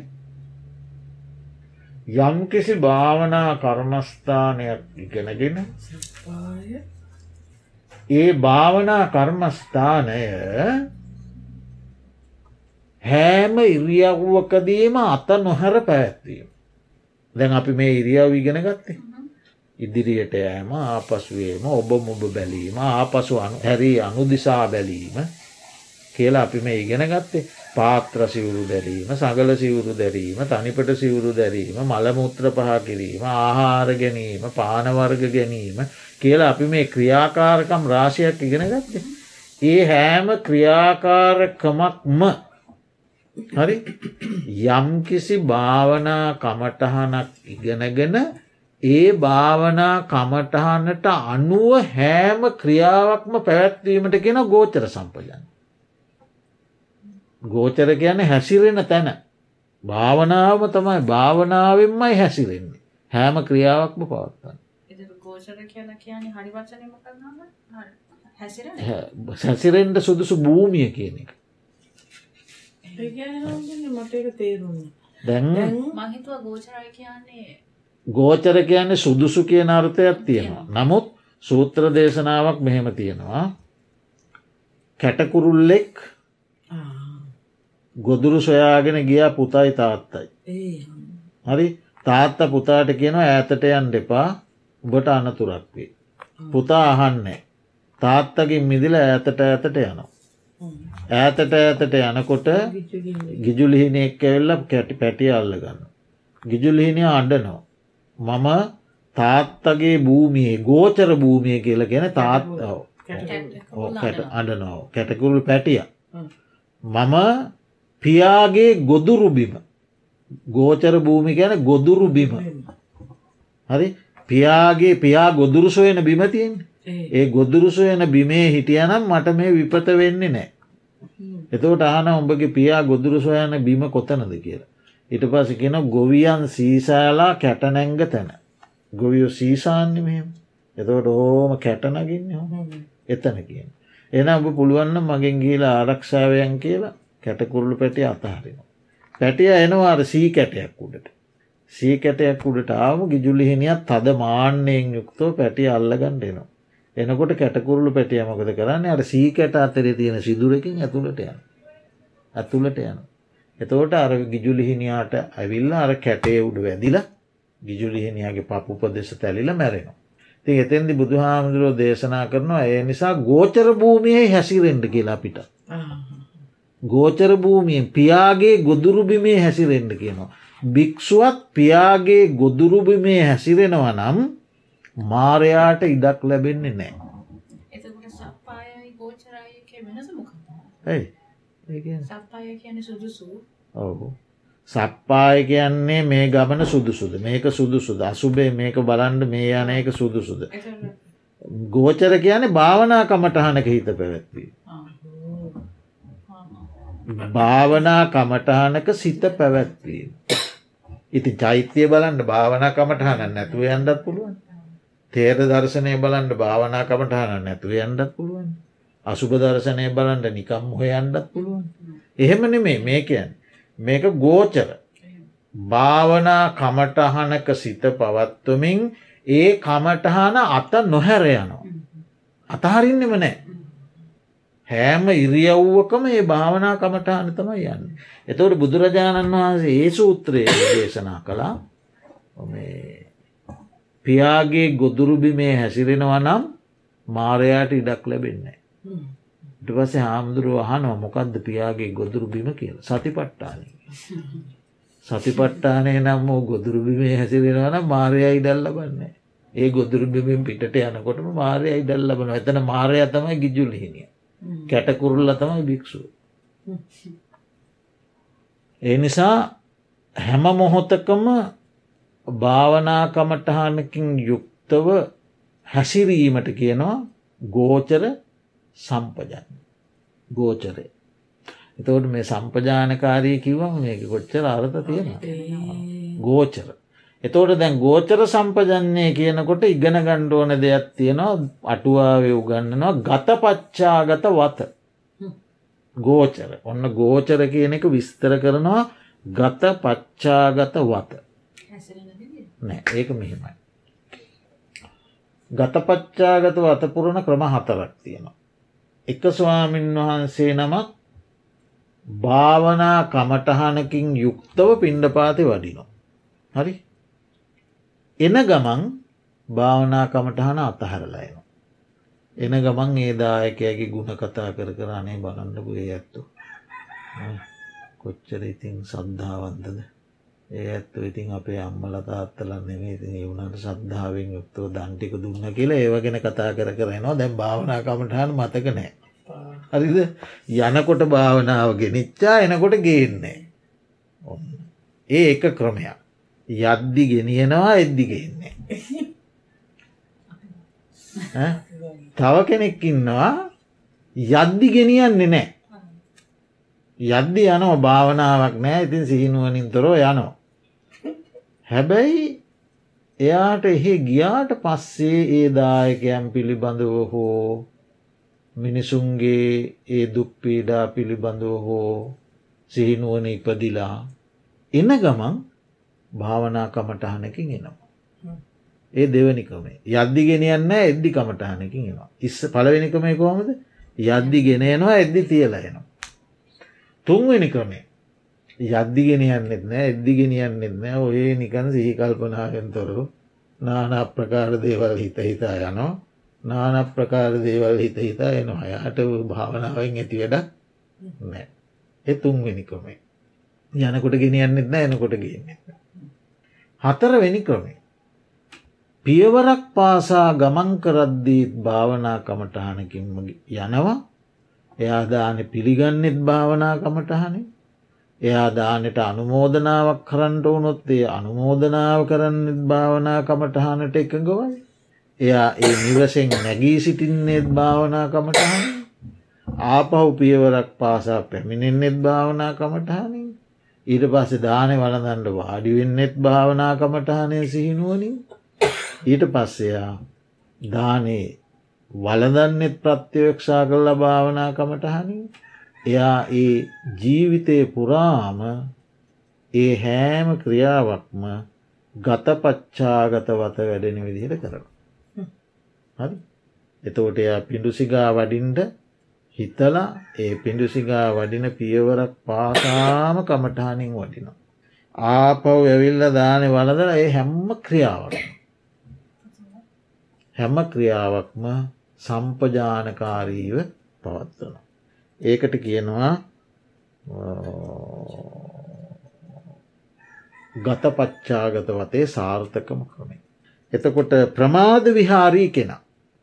යම්කිසි භාවනා කර්මස්ථානයක් ඉගෙනගෙන සප්පාය ඒ භාවනා කර්මස්ථානය හෑම ඉරියව්වකදීම අත නොහැර පැවැත්වීම. දැන් අපි මේ ඉරියව් ඉගෙන ගත්තේ. ඉදිරියට යෑම ආපසුවේම ඔබ මුබ බැලීම ආපසු හැරී අනුදිසා බැලීම කියලා අපි මේ ඉගෙන ගත්තේ පාත්‍ර සිවුරු දැරීම සගල සිවුරු දැරීම තනිපට සිවුරු දැරීම මළමුත්‍ර පහ කිරීම ආහාර ගැනීම පානවර්ග ගැනීම කියලා අපි මේ ක්‍රියාකාරකම් රාශයක් ඉගෙන ගත්තේ. ඒ හෑම ක්‍රියාකාරකමක්ම හරි යම්කිසි භාවනා කමටහනක් ඉගෙනගෙන ඒ භාවනා කමටහනට අනුව හෑම ක්‍රියාවක්ම පැවැත්වීමට කියෙන ගෝචර සම්පජන්න. ගෝචර කියන හැසිරෙන තැන භාවනාවම තමයි භාවනාවෙන්මයි හැසිරෙන්නේ හෑම ක්‍රියාවක්ම පවත්තන්න. ගෝචර කියලා කියන්නේ හරි වචනය හැසිර හැසිරෙන්ට සුදුසු භූමිය කියන එක. ඒ කියන්නේ මට තේරුන්න දැන් මහිතුව ගෝචරය කියන්නේ ගෝචර කියන්නේ සුදුසු කියන අර්ථයක් තියෙනවා. නමුත් සූත්‍ර දේශනාවක් මෙහෙම තියෙනවා. කැටකුරුල්ලෙක් ගොදුරු සොයාගෙන ගියා පුතයි තාත්තයි. ඒ හරි තාත්ත පුතාට කියනවා ඈතට යන් දෙපා උබට අනතුරක් වේ. පුතා අහන්නේ. තාත්තකින් මිදිල ඈතට ඇතට යනවා. ඈතට ඇතට යනකොට ගිජුලිහිනෙක් ඇවෙල්ල කැටි පැටිය අල්ලගන්න. ගිජුලිහිනිය අඩනෝ. මම තාත්තගේ භූමියේ ගෝචර භූමිය කියල ගැන තාත්තාව අඩනෝ කැටකුරු පැටිය. මම පියාගේ ගොදුරු බිම ගෝචර භූමි ගැන ගොදුරු බිම හරි පියාගේ පියා ගොදුරු සොයන බිමතියෙන් ඒ ගොදුරු සොයන බිමේ හිටියනම් මට මේ විපත වෙන්නේ නෑ. එතවට ආන උඹගේ පියා ගොදුරු සොයන බිම කොතනද කියලා. ඉට පස කෙන ගොවියන් සීසාලා කැටනැංග තැන. ගොවියෝ සීසාන්‍ය මෙහෙම එතවට ඕම කැටනගින්න එතන කියන. එන ඔබ පුළුවන්න මගෙන් ගීලා ආරක්ෂාවයන් කියලා කැටකුරුළු පැටිය අතහරිනවා. පැටිය එනවාර සී කැටයක් උඩට. සී කැටයක් උඩට ආම ගිජුලිහිනියත් තද මාන්‍යයෙන් යුක්තෝ පැටිය අල්ලගන්න එනවා. එනකොට කැටකුරුළු පැටිය මකද කරන්න අර සී කැට අතරේ තියෙන සිදුරකින් ඇතුළට යන. ඇතුළට යන. එතෝට අර ගිජුලිහිනියාට ඇවිල්ල අර කැටේ උඩ වැදිලා ගිජුලිහිනියගේ පපුපදෙස තැලිල මැරෙනවා. ති එතෙන්දි බුදු හාමුදුරුවෝ දේශනා කරනවා ඒ නිසා ගෝචර භූමියයි හැසිරෙන්ඩ කියලා පිට. ගෝචර භූමියෙන් පියාගේ ගොදුරුබිමේ හැසිරෙන්ඩ කියනවා. භික්‍ෂුවත් පියාගේ ගොදුරුබිමේ හැසිරෙනවා නම් මාරයාට ඉඩක් ලැබෙන්නේ නෑ. ඔහු. සප්පාය කියන්නේ මේ ගමන සුදුසුද මේක සුදුසුද අසුබේ මේක බලන්ඩ මේ යන එක සුදුසුද. ගෝචර කියන්නේ භාවනා කමටහනක හිත පැවැත්වී. භාවනා කමටහනක සිත පැවැත්වීම. ඉති චෛත්‍යය බලන්ට භාවනා කමටහන නැතුව යන්ඩත් පුළුවන්. තේර දර්ශනය බලන්ට භාවනා කමටහන නැතුව යන්ඩත් පුළුවන්. අසුභ දර්ශනය බලන්ට නිකම් හොයන්ඩත් පුළුවන්. එහෙම නෙමේ මේකයන් මේක ගෝචර භාවනා කමටහනක සිත පවත්වමින් ඒ කමටහන අත නොහැර යනවා. අතහරින්නෙම නෑ. හෑම ඉරියව්වකම ඒ භාවනා කමටහන තමයි යන්න. එතවට බුදුරජාණන් වහන්සේ ඒ සූත්‍රයේ දේශනා කළා පියාගේ ගොදුරුබිමේ හැසිරෙනවා නම් මාරයාට ඉඩක් ලැබෙන්නේ. ට පසේ හාමුදුරුව අහනව මොකක්ද පියාගේ ගොදුරු බිම කියල සතිපට්ටාන. සතිපට්ටානය නම් ගොදුරුබිමේ හැසිරෙනවන මාරය ඉඩල්ල බන්නේ. ඒ ගොදුරුබිමින් පිට යනකොටම මාරය ඉඩල්ල බන එතන මාරය තමයි ගිජුල්හිනිය. කැටකුරුල්ල තමයි භික්‍ෂු. ඒ නිසා හැම මොහොතකම භාවනාකමටහනකින් යුක්තව හැසිරීමට කියනවා ගෝචර සම්පජන් ගෝචරය. එතවට මේ සම්පජානකාරී කිව්වම් මේක කොච්චර අර්ථ තියෙන ගෝචර. එතෝට දැන් ගෝචර සම්පජන්නේ කියනකොට ඉගෙන ගණ්ඩෝන දෙයක් තියෙනවා අටුවාවේ උගන්නනවා ගත පච්චාගත වත. ගෝචර ඔන්න ගෝචර කියන එක විස්තර කරනවා ගත පච්චාගත වත. ඒක මෙහෙමයි. ගතපච්චාගතව අතපුරණ ක්‍රම හතරක් තියෙනවා. එක ස්වාමීන් වහන්සේ නමක් භාවනා කමටහනකින් යුක්තව පිණ්ඩපාති වඩිනො. හරි එන ගමන් භාවනා කමටහන අතහැරලායන. එන ගමන් ඒදායකයගේ ගුණ කතා කර කරන්නේ බලන්නපු ඒ ඇත්තු. කොච්චර ඉතින් සද්ධාවන්තද ඒ ඇත්තු ඉතින් අපේ අම්මල තාත්තල නෙමේ ඉතින් ඒවුණට සද්ධාවෙන් යුක්තව දන්ටික දුන්න කියලා ඒවගෙන කතා කර කරනවා දැන් භාවනා කමටහන් මතක නෑ. හරිද යනකොට භාවනාව ගෙනනිච්චා එනකොට ගේන්නේ. ඒ එක ක්‍රමයක්. යද්දි ගෙනියනවා එද්දි ගේන්නේ. <laughs> තව කෙනෙක් ඉන්නවා යද්දි ගෙනියන්නේ නෑ. යද්දි යනෝ භාවනාවක් නෑ ඉතින් සිහිනුවනින් තොරෝ යනෝ. හැබැයි එයාට එහෙ ගියාට පස්සේ ඒ දායකයන් පිළිබඳව හෝ මිනිසුන්ගේ ඒ දුක්පීඩා පිළිබඳව හෝ සිහිනුවන ඉපදිලා එන ගමන් භාවනා කමටහනකින් එනවා. ඒ දෙවනි ක්‍රමේ යද්දි ගෙනියන්න එද්දි කමටහනකින් එනවා. ඉස්ස පලවෙනිකමේ කොහොමද? යද්දි ගෙනයනවා එද්දි තියලයනවා. තුන්වෙනි ක්‍රමේ යද්දිගෙන යන්නෙත් නෑ එද්දිගෙන යන්නෙත් නෑ. ඔය නිකන් සිහිකල්පනාගෙන් තොරු නාන ප්‍රකාර දේවල් හිත හිතා යනෝ නාන ප්‍රකාර දේවල් හිත හිතා එනවා. යාට භාවනාවෙන් ඇති වැඩ නෑ. එ තුන්වෙනි ක්‍රමේ යනකොට ගෙනියන්නෙත් නෑ එනකොට ගන්න හතර වෙනි ක්‍රමේ පියවරක් පාසා ගමන් කරද්දීත් භාවනා කමටහනකින්ම යනවා. එයා දාන පිළිගන්නෙත් භාවනා කමටහනේ එයා දානට අනුමෝදනාවක් කරන්නට වුණොත්තේ අනුමෝදනාව කරන්නෙත් භාවනා කමටහනට එකඟවයි. එයා ඒ නිවසෙන් නැගී සිටින්නේත් භාවනා කමටහන ආපහු පියවරක් පාසා පැමිණෙන්නෙත් භාවනා කමටහනින් ඊට පස්සේ දානය වලදන්ට වාඩිවෙන්නෙත් භාවනා කමටහනය සිහිනුවනින් ඊට පස්සයා දානේ වලදන්නෙත් ප්‍රත්‍යවක්ෂා කල්ල භාවනා කමටහනින් එයා ඒ ජීවිතය පුරාම ඒ හෑම ක්‍රියාවක්ම ගතපච්චාගත වත වැඩෙන විදිහට කරන. හරි? එතකොට එයා පිඩුසිගා වඩින්ට හිතලා ඒ පිඩුසිගා වඩින පියවරක් පාසාම කමටහනින් වටිනවා. ආපව් ඇවිල්ල දානය වලදල ඒ හැම්ම ක්‍රියාවක්. හැම ක්‍රියාවක්ම සම්පජානකාරීව පවත්වනවා. ඒකට කියනවා ගතපච්චාගත වතේ සාර්ථකම ක්‍රමේ. එතකොට ප්‍රමාද විහාරී කෙනා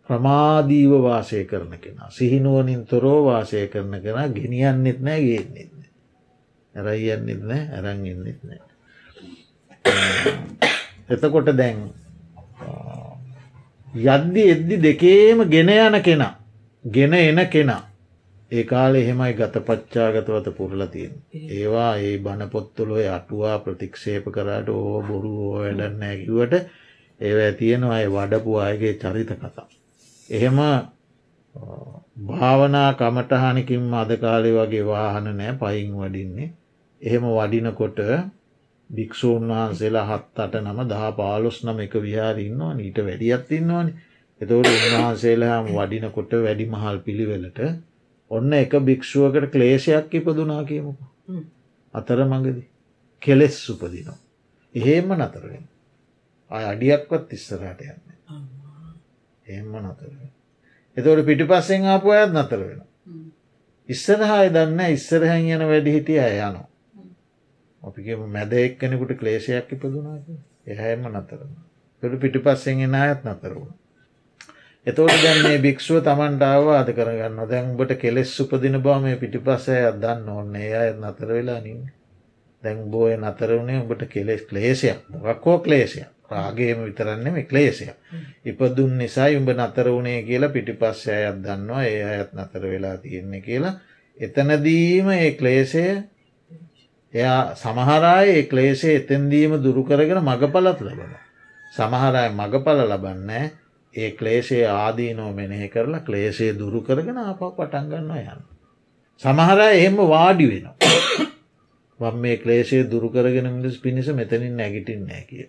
ප්‍රමාදීව වාසය කරන කෙනා සිහිනුවනින් තොරෝ වාසය කරන කෙනා ගෙනියන්නෙත් නෑ ගේන්නෙත් ඇරයියන්නෙත් නෑ ඇරංගන්නෙත් නෑ. එතකොට දැන් යද්දි එද්දි දෙකේම ගෙන යන කෙනා ගෙන එන කෙනා ඒ කාලෙ එහෙමයි ගත පච්චාගතවත පුරලා තියෙන. ඒවා ඒ බණ පොත්තොලොය අටුවා ප්‍රතික්ෂේප කරට ඕ බොරු ඕ වැඩන්න ඇකිවට ඒව තියෙනවා අය වඩපු අයගේ චරිත කතා. එහෙම භාවනා කමටහනකින් අද කාලෙ වගේ වාහන නෑ පයින් වඩින්නේ. එහෙම වඩිනකොට භික්‍ෂූන් වහන්සේලා හත් අට නම දහ පාලොස් නම එක විහාර ඉන්නවා නීට වැඩියත් ඉන්නවානි එතවට උන්වහන්සේලාහම වඩිනකොට වැඩි මහල් පිළිවෙලට ඔන්න එක භික්ෂුවකට ක්ලේෂයක් ඉපදුනා කියමුක අතර මඟද කෙලෙස් උපදිනවා. එහෙම නතරෙන් අඩියක්වත් ඉස්සරහට යන්න එහෙම නතරෙන්. එතවට පිටිපස්සෙන් ආපු අයත් නතර වෙන. ඉස්සරහාය දන්න ඉස්සරහැන් යන වැඩි හිටිය අය යනවා. අපිගේ මැද එක්කෙනෙකුට ක්ලේෂයක් ඉපදුනා එහැම නතරන. පෙළු පිටිපස්සෙන් එන අයත් නතර වුණ. එතෝට දැන් මේ භික්ෂුව තමන්ට අවවාද කරගන්න දැන්බට කෙලෙස් උපදින බව මේ පිටිපස්සය අදන්න ඕන්න ඒ අය නතර වෙලා නින් දැන් බෝය නතර වුණේ උඹට කෙලෙස් ක්ලේසියක් මොකක්කෝ ක්ලේසිය රාගේම විතරන්නේ මේ ක්ලේසිය ඉපදුන් නිසායි උඹ නතර වුණේ කියලා පිටිපස්සය අයත් දන්නවා ඒ අයත් නතර වෙලා තියෙන්නේ කියලා එතනදීම ඒ ක්ලේසය එයා සමහරයි ඒ ක්ලේෂය එතැන්දීම දුරු කරගෙන මගපලත් ලබන සමහරයි මගපල ලබන්නේ ඒ ක්ලේෂයේ ආදීනෝ මෙනෙහි කරලා ක්ලේෂය දුරු කරගෙන අප පටන්ගන්න යන්න. සමහර එහෙම වාඩි වෙන. වම් <coughs> මේ ක්ලේෂය දුරුකරගෙන මිනිස් පිණිස මෙතනින් නැගිටින් නෑ කිය.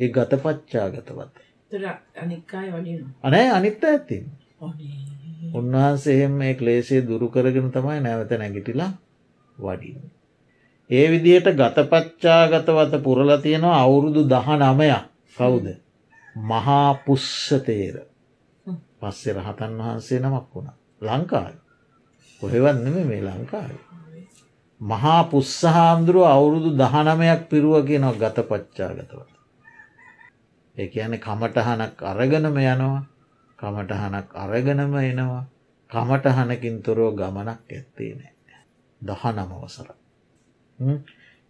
ඒ ගත පච්චාගතවත්. තර අනික්කාය වඩිනවා? අනෑ අනිත්ත ඇතින්. ඕනේ උන්වහන්සේ එහෙම මේ ක්ලේෂය දුරුකරගෙන තමයි නැවත නැගිටිලා වඩින්. ඒ විදිහට ගතපච්චාගතවත පුරල තියෙනවා අවුරුදු දහ නමයක් කවුද. මහා පුස්සතේර. පස්සේ රහතන් වහන්සේ නමක් වුණා. ලංකාව. කොහෙවන්නම මේ ලංකාව. මහා පුස්සහාමුදුරුව අවුරුදු දහනමයක් පිරුව කියනව ගත පච්චාගතවට ඒ ඇන කමටහනක් අරගනම යනවා කමටහනක් අරගනම එනවා. කමටහනකින් තොරෝ ගමනක් ඇත්තේ නෑ. දහ නමවසර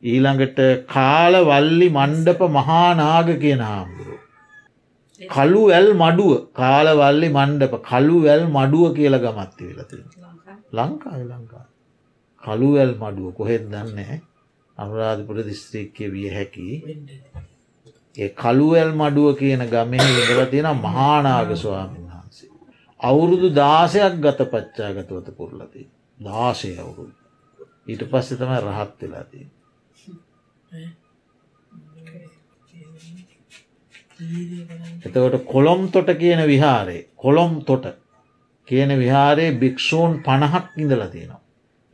ඊළඟට කාලවල්ලි මණ්ඩප මහානාග කියන හාමුදුරුව කළු වැල් මඩුව කාලවල්ලි මණ්ඩප කළු වැල් මඩුව කියල ගමත්ති වෙලති ලංකායි ලංකා කළුවැල් මඩුව කොහෙත් දන්නේ? අනුරාධපුර දිස්ත්‍රික්කය විය හැකි ඒ කළුවැල් මඩුව කියන ගමෙහි ඉඳල තියෙන මහානාග ස්වාමීන් වහන්සේ. අවුරුදු දාසයක් ගත පච්චා ගතවත පුරලති දාසය අවුරුදු ඊට පස්සෙ තමයි රහත් වෙලාදී. එතකොට කොළොම් තොට කියන විහාරේ කොළොම් තොට කියන විහාරයේ භික්‍ෂූන් පණහක් ඉඳල තියෙනවා.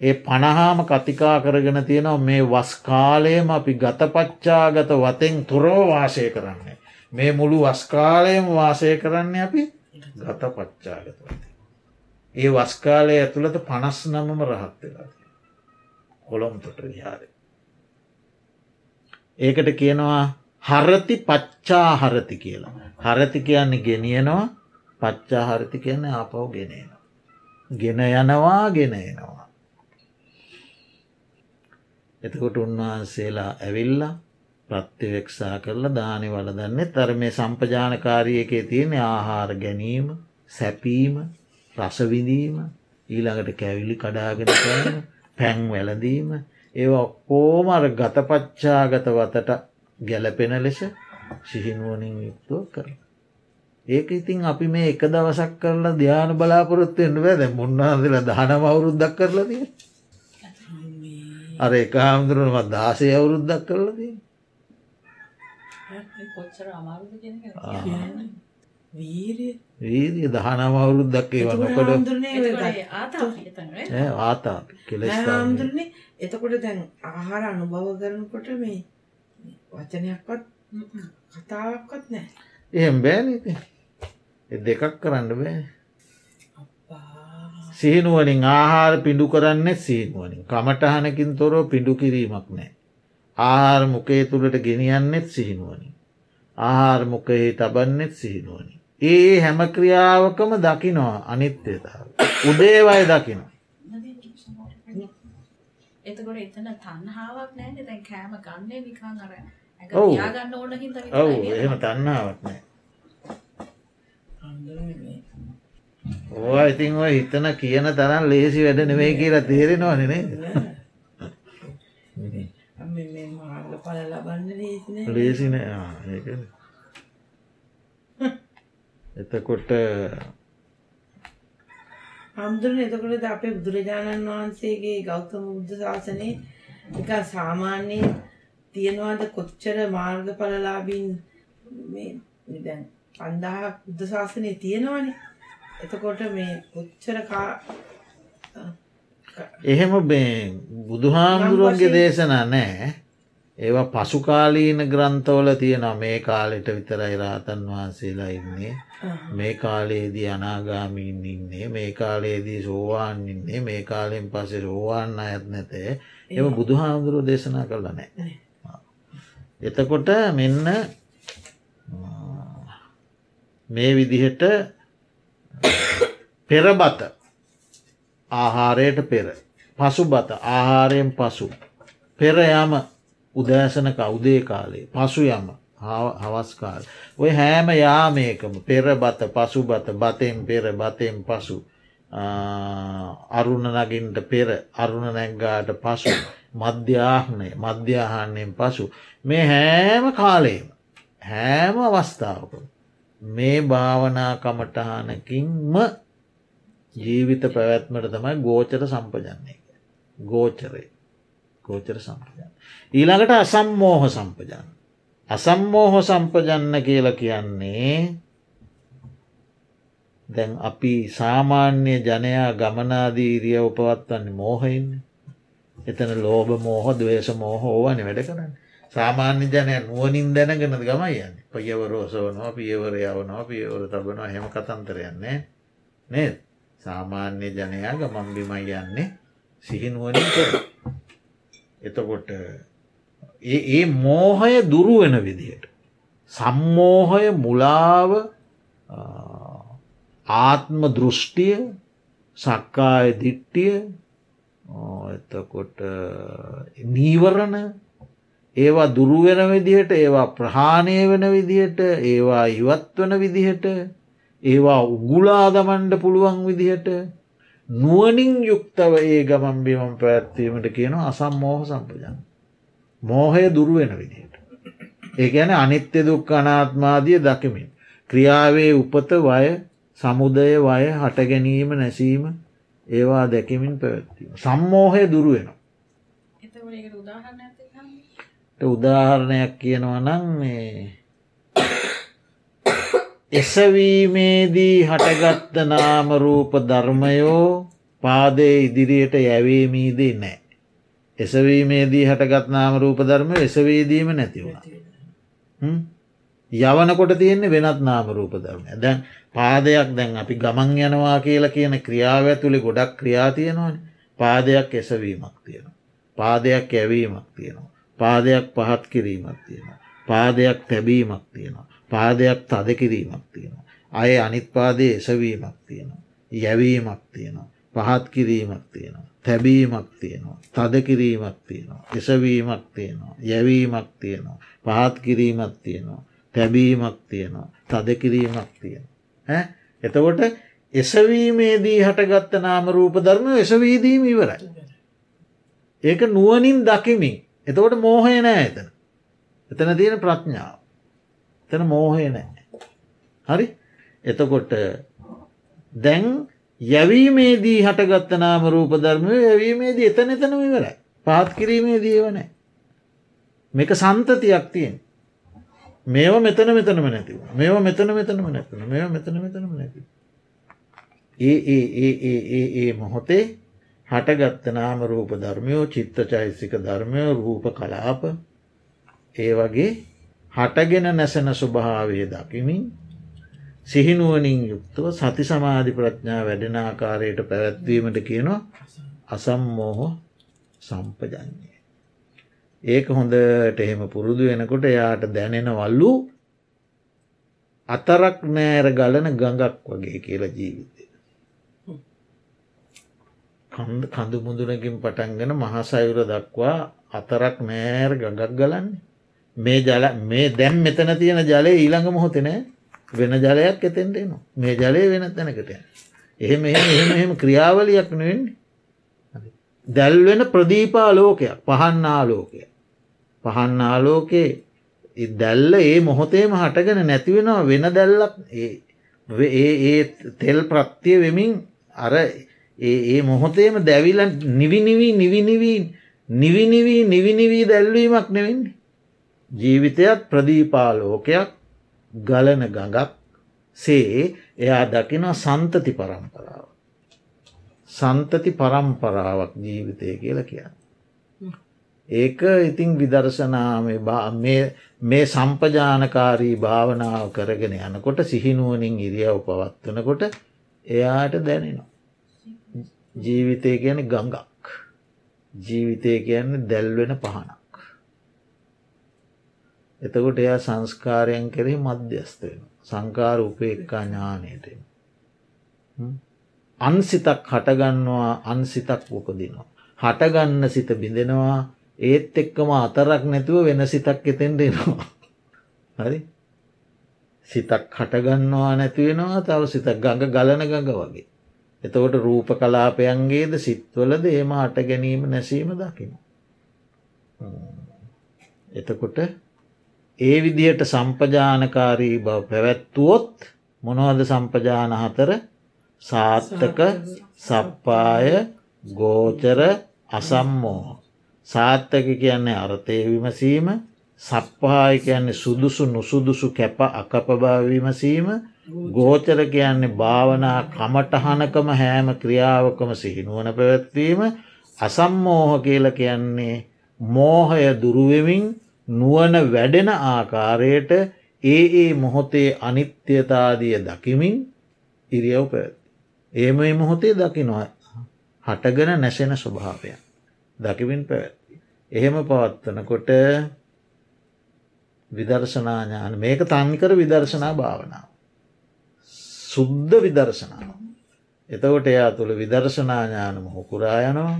ඒ පණහාම කතිකා කරගෙන තියෙනවා මේ වස්කාලයම අපි ගතපච්චාගත වතෙන් තොරෝ වාසය කරන්නේ. මේ මුළු වස්කාලයම වාසය කරන්න අපි ගත පච්චාගත වතේ. ඒ වස්කාලය ඇතුළට පනස් නමම රහත් වෙලා. කොළොම් තොට විහාරය. ඒකට කියනවා හරති පච්චා හරති කියලා. හරති කියන්නේ ගෙනියනවා පච්චා හරති කියන්නේ ආපව් ගෙනනවා. ගෙන යනවා ගෙන එනවා. එතකොට උන්වහන්සේලා ඇවිල්ලා ප්‍රත්තිවෙක්ෂා කරලා දානි වලදන්නේ තර මේ සම්පජානකාරය එකේ තියෙන ආහාර ගැනීම සැපීම රසවිඳීම ඊළඟට කැවිලි කඩාගෙන කෑම පැන් වැලදීම ඒ ඔක්කෝමර ගතපච්චාගත වතට ගැලපෙන ලෙස සිහිනුවනින් යුක්තෝ කර. ඒක ඉතින් අපි මේ එක දවසක් කරලා ධ්‍යාන බලාපොරොත්තුවෙන්ට වැද මුන්නාදල දහනම අවුරුද්දක් කරලදී. අර එක හාමුදුරුවනම දාසය අවුරුද්දක් කරලදී. වීරිය දහනම අවුරුද්දක් ඒව නොකඩ එතකොට ඒ ආතාපය එතන නේ? ආතා කෙලෙස් හාමුදුරනේ එතකොට දැන් ආහාර අනුභව කරනකොට මේ වචනයක්වත්. කතාවක්වත් නෑ එහෙම බෑනීති දෙකක් කරන්න බෑ. සිහිනුවනින් ආහාර පිඩු කරන්නේ සීනුවනින් කමටහනකින් තොරෝ පිඩු කිරීමක් නෑ. ආහාර මුකේ තුළට ගෙනියන්නෙත් සිහිනුවනින්. ආහාර මුකයේ තබන්නෙත් සිහිනුවනින්. ඒ හැම ක්‍රියාවකම දකිනවා අනිත්‍යතාව. උදේවය දකිනවා. එතකොට එතන තන්හාාවක් නෑන දැන් කෑම ගන්නේ නිකං අර ඔව්. යාගන්න ඕන හිද ඔවු එහෙම තන්නාවක් නෑ. ඕ ඉතින් ඔය හිතන කියන තරන් ලේසි වැඩ නෙවෙයි කියලා තේරෙනවා නෙනේ ලේසින එතකොට හාමුදුරන එතකොටද අපේ බුදුරජාණන් වහන්සේගේ ගෞතම බුද්ධ ශාසනය එක සාමාන්‍යයෙන් තියෙනවාද කොච්චර මාර්ගඵලලාබින් මේ දැන් පන්දාහක් බුද්ධ ශාසනය තියෙනවානේ එතකොට මේ කොච්චර කා එහෙම බේ බුදුහාමුදුරුවන්ගේ දේශනා නෑ ඒවා පසුකාලීන ග්‍රන්ථවල තියෙනවා. මේ කාලෙට විතරයි රාතන් වහන්සේලා ඉන්නේ. මේ කාලයේදී අනාගාමීන් ඉන්නේ. මේ කාලයේදී සෝවාන් ඉන්නේ. මේ කාලෙන් පසේ රෝවාන්න අයත් නැතේ. එම බුදුහාමුදුරුව දේශනා කරලා නෑ. එතකොට මෙන්න මේ විදිහට පෙරබත ආහාරයට පෙර. පසුබත ආහාරයෙන් පසු. පෙර යම උදෑසනක උදේ කාලේ. පසු යම හවස්කාල ඔය හෑම යාමේකම පෙර බත පසු බත බතෙන් පෙර බතෙන් පසු. අරුණ නගින්ට පෙර අරුණ නැග්ගාට පසු. මධ්‍යාහනය මධ්‍යාහන්නයෙන් පසු. මේ හෑම කාලේම හෑම අවස්ථාවක මේ භාවනා කමටහනකින්ම ජීවිත පැවැත්මට තමයි ගෝචර සම්පජන්නේ ගෝචරය ගෝචර සම්පජන්. ඊළඟට අසම්මෝහ සම්පජන්. අසම්මෝහ සම්පජන්න කියල කියන්නේ දැන් අපි සාමාන්‍ය ජනයා ගමනාදීරිය උපවත්වන්නේ මෝහයින්න. එතන ලෝබ මෝහ දවේශ මෝහ ඕවන වැඩ කරන්න. සාමාන්‍ය ජනය නුවනින් දැනගෙනද ගමයි යන්න. පියවරෝසවනවා පියවර යවනවා පියවර තබනවා. හෙම කතන්තරයන්නේ නේද? සාමාන්‍ය ජනයා ගමම්බිමයි යන්නේ සිහිනුවනින් කර එතකොට ඒ මෝහය දුරුවෙන විදියට. සම්මෝහය මුලාව ආත්ම දෘෂ්ටිය සක්කාය දිට්ටිය එතකොට නීවරණ ඒවා දුරුවෙන විදිහට ඒවා ප්‍රහාණය වෙන විදිහට ඒවා ඉවත් වන විදිහට ඒවා උගුලා දමන්ඩ පුළුවන් විදිහට නුවනින් යුක්තව ඒ ගමන් බිමම් පැත්වීමට කියන අසම්මෝහ සම්පජන්. මෝහය දුරුවෙන විදිහට. ඒ ගැන අනිත්‍ය දුක් අනාත්මාදිය දකිමින්. ක්‍රියාවේ උපත වය සමුදය වය හටගැනීම නැසීම ඒවා දැකමින් පැවැත්වීම. සම්මෝහය දුරුවෙන. උදාහරණයක් කියනවා නම් එසවීමේදී හටගත්ත නාමරූප ධර්මයෝ පාදය ඉදිරියට යැවීමීදී නෑ. එසවීමේදී හටගත් නාමරූප ධර්ම එසවේදීම නැතිවුණ. යවනකොට තියෙන්නේ වෙනත් නාමරූප ධර්මය දැන් පාදයක් දැන් අපි ගමන් යනවා කියලා කියන ක්‍රියාව ඇතුළි ගොඩක් ක්‍රියා තියෙනවාන පාදයක් එසවීමක් තියෙනවා. පාදයක් ඇවීමක් තියෙනවා. පාදයක් පහත් කිරීමක් තියෙනවා. පාදයක් තැබීමක් තියෙනවා. පාදයක් තද කිරීමක් තියෙනවා. අය අනිත් පාදය එසවීමක් තියෙනවා. යැවීමක් තියෙනවා. පහත් කිරීමක් තියෙනවා. තැබීමක් තියෙනවා. තද කිරීමක් තියෙනවා. එසවීමක් තියෙනවා. යැවීමක් තියෙනවා. පහත් කිරීමක් තියෙනවා. තැබීමක් තියෙනවා. තද කිරීමක් තියෙනවා. එතකොට එසවීමේදී හටගත්ත නාම රූප ධර්ම එසවීදීම ඉවරයි. ඒක නුවනින් දකිමින් එතකොට මෝහය නෑ එතන. එතන තියෙන ප්‍රඥාව. එතන මෝහය නෑ. හරි එතකොට දැන් යැවීමේදී හටගත්ත නාම රූප ධර්මය යැවීමේදී එතන එතනම ඉවරයි. පාත් කිරීමේ දීවනෑ. මේක සන්තතියක් තියෙන්. මේව මෙතන මෙතනම නැතිව. මේව මෙතන මෙතනම නැතින මේ මෙතන මෙතනම නැති. ඒ ඒ ඒ ඒ ඒ ඒ මොහොතේ හටගත්ත නාම රූප ධර්මයෝ චිත්ත චෛසික ධර්මය රූප කලාප ඒ වගේ හටගෙන නැසෙන ස්වභාවය දකිමින් සිහිනුවනින් යුක්තව සති සමාධි ප්‍රඥා වැඩෙන ආකාරයට පැවැත්වීමට කියනවා අසම්මෝහ සම්පජන්නේ. ඒක හොඳට එහෙම පුරුදු වෙනකොට එයාට දැනෙනවල්ලු අතරක් නෑර ගලන ගඟක් වගේ කියලා ජීවිතය. කඳු මුදුනකින් පටන්ගෙන මහසයුර දක්වා අතරක් නෑර ගඟක් ගලන්නේ. මේ ජල මේ දැම් මෙතන තියෙන ජලය ඊළඟ මොහොතනෑ වෙන ජලයක් එතෙන්ට එනවා මේ ජලය වෙන තැනකට එහෙම එහෙම එහෙම එහෙම ක්‍රියාවලියක් නෙවෙන්නේ. දැල්වෙන ප්‍රදීපාලෝකයක් පහන්න ආලෝකය පහන්න ආලෝකයේ දැල්ල ඒ මොහොතේම හටගෙන නැතිවෙනවා වෙන දැල්ලක්. ඒ ඒ තෙල් ප්‍රත්තිය වෙමින් අර ඒ මොහොතේම දැවිල නිවිනිවී නිවිනිවී නිවිනිවී නිවිනිවී දැල්වීමක් නෙවෙන්නේ ජීවිතයත් ප්‍රදීපාලෝකයක් ගලන ගඟක් සේ එයා දකින සන්තති පරම්පරාව. සන්තති පරම්පරාවක් ජීවිතය කියල කියන්න. ඒක ඉතිං විදර්ශනාම මේ සම්පජානකාරී භාවනාව කරගෙන යනකොට සිහිනුවනින් ඉරියව් පවත්වනකොට එයාට දැනෙනවා. ජීවිතය කියන ගඟක්. ජීවිතය කියන්නේ දැල්වෙන පහනක්. එතකොට එයා සංස්කාරයන් කෙරෙහි මධ්‍යස්ථවෙන. සංකාර උපේක්කා ඥානයට. අන්සිතක් හටගන්නවා අන්සිතක් උපදිනවා. හටගන්න සිත බිඳෙනවා ඒත් එක්කම අතරක් නැතුව වෙන සිතක් එතෙන්ට එනවා. හරි සිතක් හටගන්නවා නැතිවෙනවා තව සිතක් ගඟ ගලන ගඟ වගේ. එතකොට රූප කලාපයන්ගේද සිත්වලද ඒම හට ගැනීම නැසීම දකින. එතකොට ඒ විදිහට සම්පජානකාරී බව පැවැත්තුවොත් මොනවද සම්පජාන හතර සාත්තක සප්පාය ගෝචර අසම්මෝහ. සාත්තක කියන්නේ අර්ථය විමසීම සප්පාය කියන්නේ සුදුසු නුසුදුසු කැප අකපභාව විමසීම ගෝචර කියන්නේ භාවනා කමටහනකම හෑම ක්‍රියාවකම සිහිනුවන පැවැත්වීම අසම්මෝහ කියල කියන්නේ මෝහය දුරුවමින් නුවන වැඩෙන ආකාරයට ඒ ඒ මොහොතේ අනිත්‍යතාදිය දකිමින් ඉරියව් පැත්. ඒම මොහොතේ දකිනවා හටගෙන නැසෙන ස්වභාවයක් දකිවින් පැවැත්ති. එහෙම පවත්වනකොට විදර්ශනාඥාන මේක තන්නිකර විදර්ශනා භාවනාව. සුද්ධ විදර්ශනාව. එතකොට එයා තුළ විදර්ශනාඥානම හොකුරා යනවා.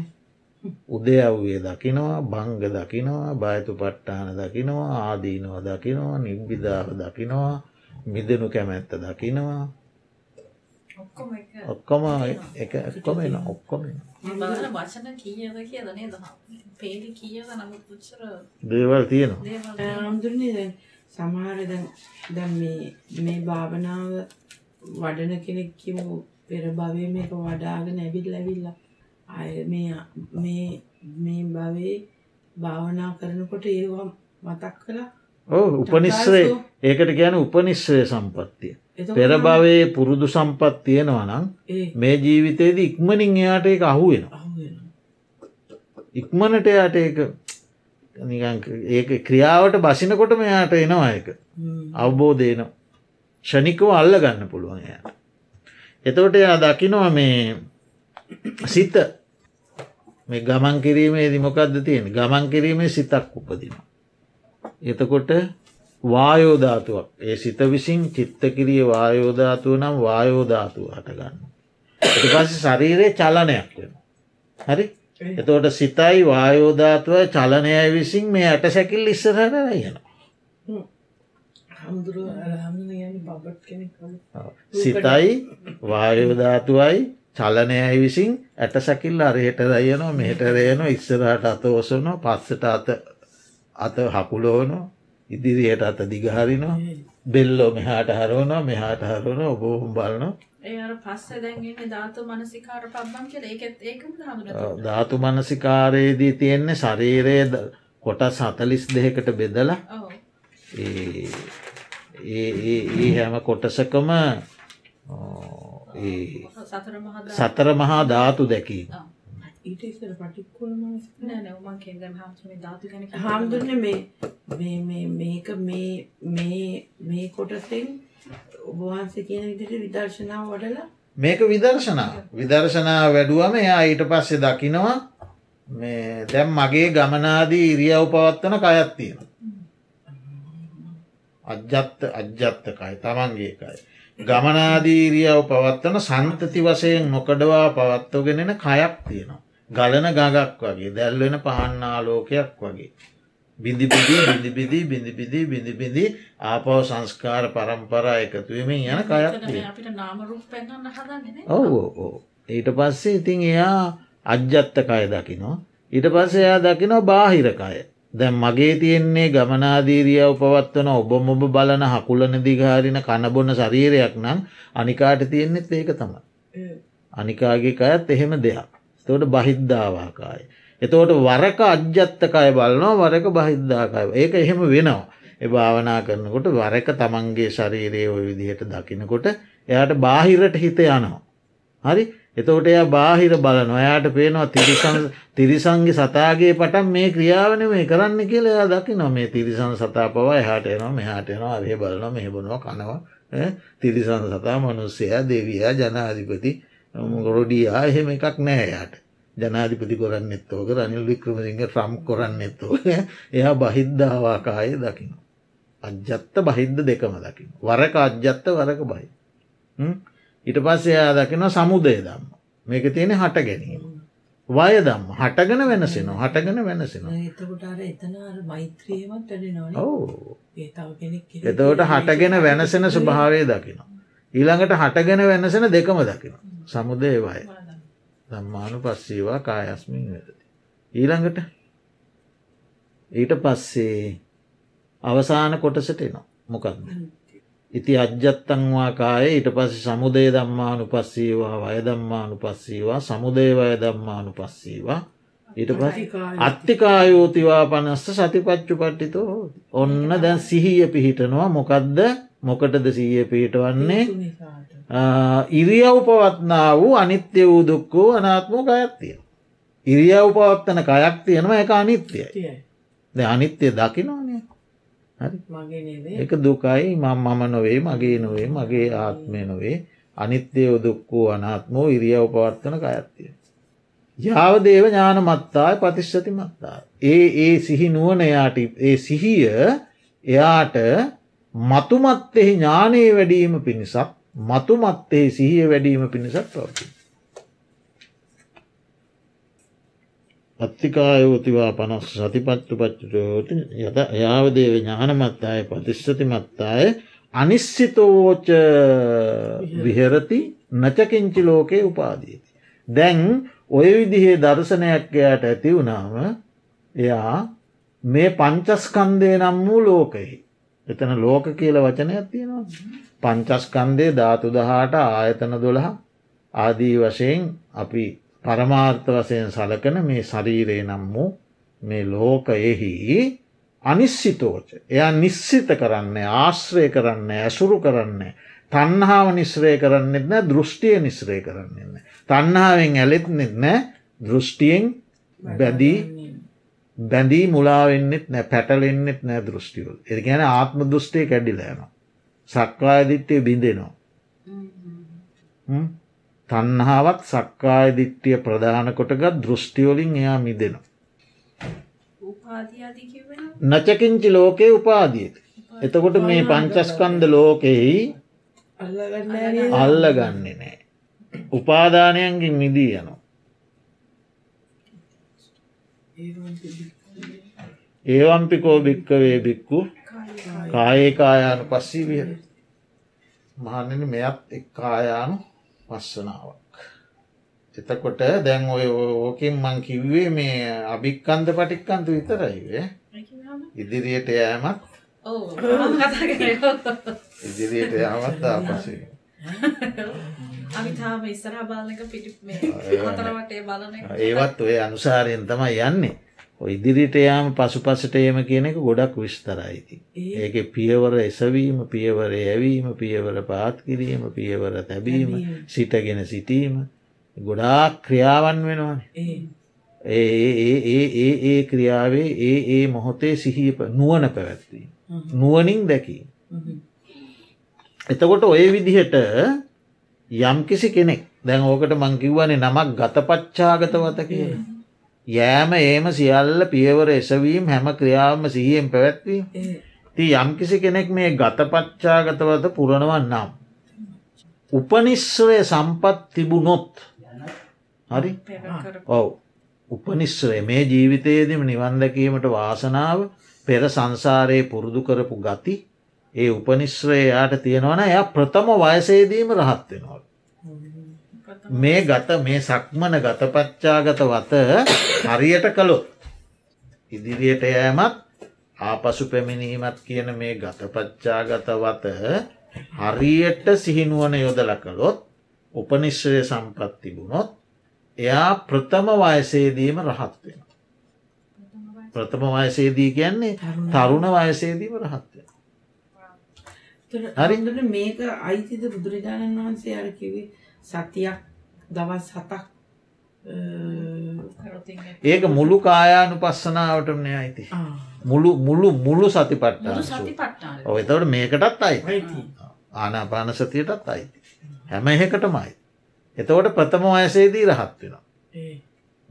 උදයව්වේ දකිනවා භංග දකිනවා බයතු පට්ටාන දකිනවා ආදීනව දකිනවා නිබ්බිධාව දකිනවා මිදනු කැමැත්ත දකිනවා. ඔක්කොම එක. ඔක්කොම එන ඔක්කොම වචන කීයද කියදනේ පේලි කියද නමුත් පුච්චර දේවල් තියෙනවා. ආමුදුරනේ දැන් සමහර දැන් දැන් මේ මේ භාවනාව වඩන කෙනෙක් කිමු පෙර භවය මේක වඩාගෙන ඇවිල් ඇවිල්ලා අය මේ මේ මේ භවේ භාවනා කරනකොට ඒවා මතක් කලා ඕ උපනිශ්‍රේ. ඒකට ගැන උපනිශ්‍රය සම්පත්තිය. පෙරභවයේ පුරුදු සම්පත් තියෙනවා නම් මේ ජීවිතයේද ඉක්මනින් එයාට එක අහුවෙන ඉක්මනට එයාට ඒක ඒක ක්‍රියාවට බසිනකොට මෙයාට එනවා එක අවබෝධයන ෂණිකව අල්ල ගන්න පුළුවන් එයාට එතවට එයා දකිනවා මේ සිත මේ ගමන් කිරීමේ දිමොකක්ද තියෙන ගමන් කිරීමේ සිතක් උපදින. එතකොට වායෝධාතුවක් ඒ සිත විසින් චිත්තකිරිය වායෝධාතුව නම් වායෝධාතුව හටගන්න. එ පස්ස ශරීරයේ චලනයක් වෙන. හරි එතෝට සිතයි වායෝධාතුව චලනය විසින් මේ ඇට සැකිල් ඉස්සරහට යන. සිතයි වායෝධාතුවයි චලනයයි විසින් ඇට සැකිල්ල අරහෙට දයනවා මෙහෙට රයන ඉස්සරහට අත ඔසන පස්සට අත අත හකුලෝනො ඉදිරියට අත දිගහරිනවා බෙල්ලෝ මෙහාට හරුවනවා මෙහාට හරුවන ඔබෝහුම් බලන ධාතු මනසිකාරයේදී තියෙන්නේ ශරීරයේ කොටස් හතලිස් දෙකට බෙදලා ඒ හැම කොටසකම සතර මහා ධාතු. දැකීම. හාමුදුරන මේ මේක මේ කොටසෙන් ඔබවහන්ස කියන විදිට විදර්ශනාව වඩලා මේක විදර්ශනා. විදර්ශනා වැඩුවම එයා ඊට පස්සේ දකිනවා මේ දැම් මගේ ගමනාදී ඉරියව් පවත්වන කයත් තියෙන අජ්ජත්ත අජ්ජත්තකයි තමන්ගේකයි ගමනාදීරියාව පවත්වන සන්තති වසයෙන් නොකඩවා පවත්වගෙනෙන කයක් තියෙනවා. ගලන ගගක් වගේ දැල්වෙන පහන්නාලෝකයක් වගේ. බිඳිපිදී බිඳිපිදී බිඳිපිදී බිඳිපිදී ආපව සංස්කාර පරම්පරා එකතුවමින් යන කයක් ඔවු ඊට පස්සේ ඉතින් එයා අජ්ජත්තකය දකිනවා. ඊට පස්සේ එයා දකිනවා බාහිරකය දැන් මගේ තියෙන්නේ ගමනාදීරියාව පවත්වන ඔබ මොබ බලන හකුලන දිගාරින කණබොන ශරීරයක් නම් අනිකාට තියෙන්නෙත් ඒක තමයි. අනිකාගේ අයත් එහෙම දෙයක්. තෝට බහිද්ධාවාකාය. එතෝට වරක අජ්‍යත්තකය බලනවා වරක බහිද්ධාකාය ඒක එහෙම වෙනවා. එ භාවනා කරනකොට වරක තමන්ගේ ශරීරයේ ඔය විදිහට දකිනකොට එයාට බාහිරට හිත යනවා. හරි එතෝට එයා බාහිර බලන ඔයාට පේනවා තිරිසන් තිරිසන්ගේ සතාගේ පටන් මේ ක්‍රියාවන මේ කරන්න කියල එයා දකි නො මේ තිරිසන් සතා පවා එහට එනවා මෙහාට එනවා අරය බලන මෙහබනවා කනවා. තිරිසන් සතා මනුස්සයා දෙවයා ජනාධිපති ගොරොඩියා එහෙම එකක් නෑ යාට ජනාධිපති කොරන්න එත්තෝක රනිල් වික්‍රමසිංහ ්‍රම් කොරන්න එත්තෝ එයා බහිද්ධාවාකාය දකින. අජ්ජත්ත බහිද්ධ දෙකම දකින. වරක අජ්ජත්ත වරක බයි. ඉට පස්සේ එයා දකින සමුදය දම්ම මේක තියෙන හට ගැනීම. වය දම්ම හටගෙන වෙනසෙන හටගෙන වෙනසෙන එතවට හටගෙන වෙනසෙන ස්වභාවය දකින. ඊළඟට හටගෙන වෙනසෙන දෙකම දකින. සමුදය වය දම්මානු පස්සේවා කායස්මින් වෙදති. ඊළඟට ඊට පස්සේ අවසාන කොටසට එනවා මොකක්ද. ඉති අජ්ජත්තංවා කාය ඊට පස්ස සමුදේ දම්මානු පස්සීවා වය දම්මානු පස්සීවා සමුදේ වය දම්මානු පස්සීවා ඊට පස් අත්තිකායෝතිවා පනස්ස සතිපච්චු පට්ටිතෝ. ඔන්න දැන් සිහිය පිහිටනවා. මොකක්ද මොකටද සීය පිහිටවන්නේ? ඉරියව් පවත්නා වූ අනිත්‍ය වූ දුක්කෝ අනාත්මෝ කයත්තිය. ඉරියව් පවත්තන කයක් තියෙනවා. එක අනිත්‍යයි. ද අනිත්‍යය දකිනවානේ හරි එක දුකයි මං මම නොවේ මගේ නොවේ මගේ ආත්මය නොවේ අනිත්‍යයෝ දුක්කෝ අනාත්මෝ ඉරියව් පවර්තන කයත්තිය. යාවදේව ඥාන මත්තාය පතිශ්ෂති මත්තා. ඒ ඒ සිහි නුවනයාට ඒ සිහිය එයාට මතුමත්තෙහි ඥානයේ වැඩීම පිණිසක් මතුමත්තේ සිහිය වැඩීම පිණිසක් පවති. අත්තිකායෝතිවා පනස් සතිපත්තු පච්චුටෝති යද යාවදේව ඥානමත්තාය පතිශ්ෂති මත්තාය අනිස්සිතෝච විහෙරති නචකින්චි ලෝකයේ උපාදීති. දැන් ඔය විදිහේ දර්ශනයක් එයාට ඇති වුණාම එයා මේ පංචස්කන්දය නම් වූ ලෝකෙහි. එතන ලෝක කියල වචනයක් තියෙනවා. පංචස්කන්දය ධාතු දහාට ආයතන දොළහ ආදී වශයෙන් අපි පරමාර්ථ වසයෙන් සලකන මේ ශරීරය නම් වූ මේ ලෝකයෙහි අනිස්සිතෝච එයා නිස්සිත කරන්න ආශ්‍රය කරන්න ඇසුරු කරන්න තන්හාාව නිස්්‍රය කරන්නෙත් නෑ දෘෂ්ටිය නිස්්‍රය කරන්නන්න. තන්හාාවෙන් ඇලෙත්නෙත් නෑ දෘෂ්ටියෙන් බැදී බැඳී මුලාවෙන්නෙත් නෑ පැටලෙන්න්නෙත් නෑ දෘෂ්ටිවල් එ ගැන ආත්ම දෘෂ්ටිය කැඩිලෑනවා. සක්වායදිත්‍යය බිඳෙනවා. තන්හාාවත් සක්කාය දිට්ටිය ප්‍රධාන කොටගත් දෘෂ්ටියෝලින් එයා මිදෙනවා. නචකින්චි ලෝකයේ උපාදියති. එතකොට මේ පංචස්කන්ද ලෝකෙහි අල්ල ගන්නේ නෑ. උපාධානයන්ගින් මිදී යනවා. ඒවම්පිකෝ භික්කවේ බික්කු කාඒකායානු පස්සී විය මහන්නන මෙයත් එක් කායානු පස්සනාවක්. එතකොට දැන් ඔය ඕකින් මං කිව්වේ මේ අභික්කන්ද පටික්කන්තු විතරයිවේ ඉදිරියට යෑමත් ඉදිරියට යාමත් ආපසේ. අමිතාම ඉස්සරහ බලක පිටි තරවටේ බලන ඒවත් ඔය අනුසාරයෙන් තමයි යන්නේ ඉදිරිට යාම පසු පසට ඒම කියන එක ගොඩක් විස්තරයිති. ඒක පියවර එසවීම පියවර ඇවීම පියවර පාත් කිරීම පියවර තැබීම සිටගෙන සිටීම ගොඩාක් ක්‍රියාවන් වෙනවාන. ඒ ඒ ඒ ක්‍රියාවේ ඒ ඒ මොහොතේ සිහිප නුවන පැවැත්වී. නුවනින් දැකී. එතකොට ඔය විදිහට යම්කිසි කෙනෙක් දැන් ඕකට මංකිව්වනේ නමක් ගතපච්චාගතවත කියලා. යෑම ඒම සියල්ල පියවර එසවීම් හැම ක්‍රියාවම සිහියෙන් පැවැත්වීම. ති යම්කිසි කෙනෙක් මේ ගතපච්චාගතවත පුරණවන් නම්. උපනිශ්‍රය සම්පත් තිබුණොත් හරි ඔව උපනිශ්‍රය මේ ජීවිතයේදම නිවන්දකීමට වාසනාව පෙර සංසාරයේ පුරුදු කරපු ගති ඒ උපනිශ්‍රයයාට තියෙනවන එය ප්‍රථම වයසේදීම රහත් වෙනවා. මේ ගත මේ සක්මන ගතපච්චාගත වත හරියට කළොත් ඉදිරියට යෑමත් ආපසු පැමිණීමත් කියන මේ ගතපච්චාගත වත හරියට සිහිනුවන යොදල කළොත් උපනිශ්‍රය සම්පත් තිබුණොත් එයා ප්‍රථම වයසේදීම රහත් වෙන. ප්‍රථම වයසේදී කියන්නේ තරුණ වයසේදීම රහත්වෙන. හරිට මේක අයිතිද බුදුරජාණන් වහන්සේ අර කිවේ සතියක් දවස් හතක් ඒක මුළු කායානු පස්සනාවටම අයිති. මුළු මුළු මුළු සතිපට්ට ඔ එතවට මේකටත් අයි ආනාපාන සතියටත් අයිති. හැම එහෙකටමයි එතවට ප්‍රථම වයසේදී රහත් වෙන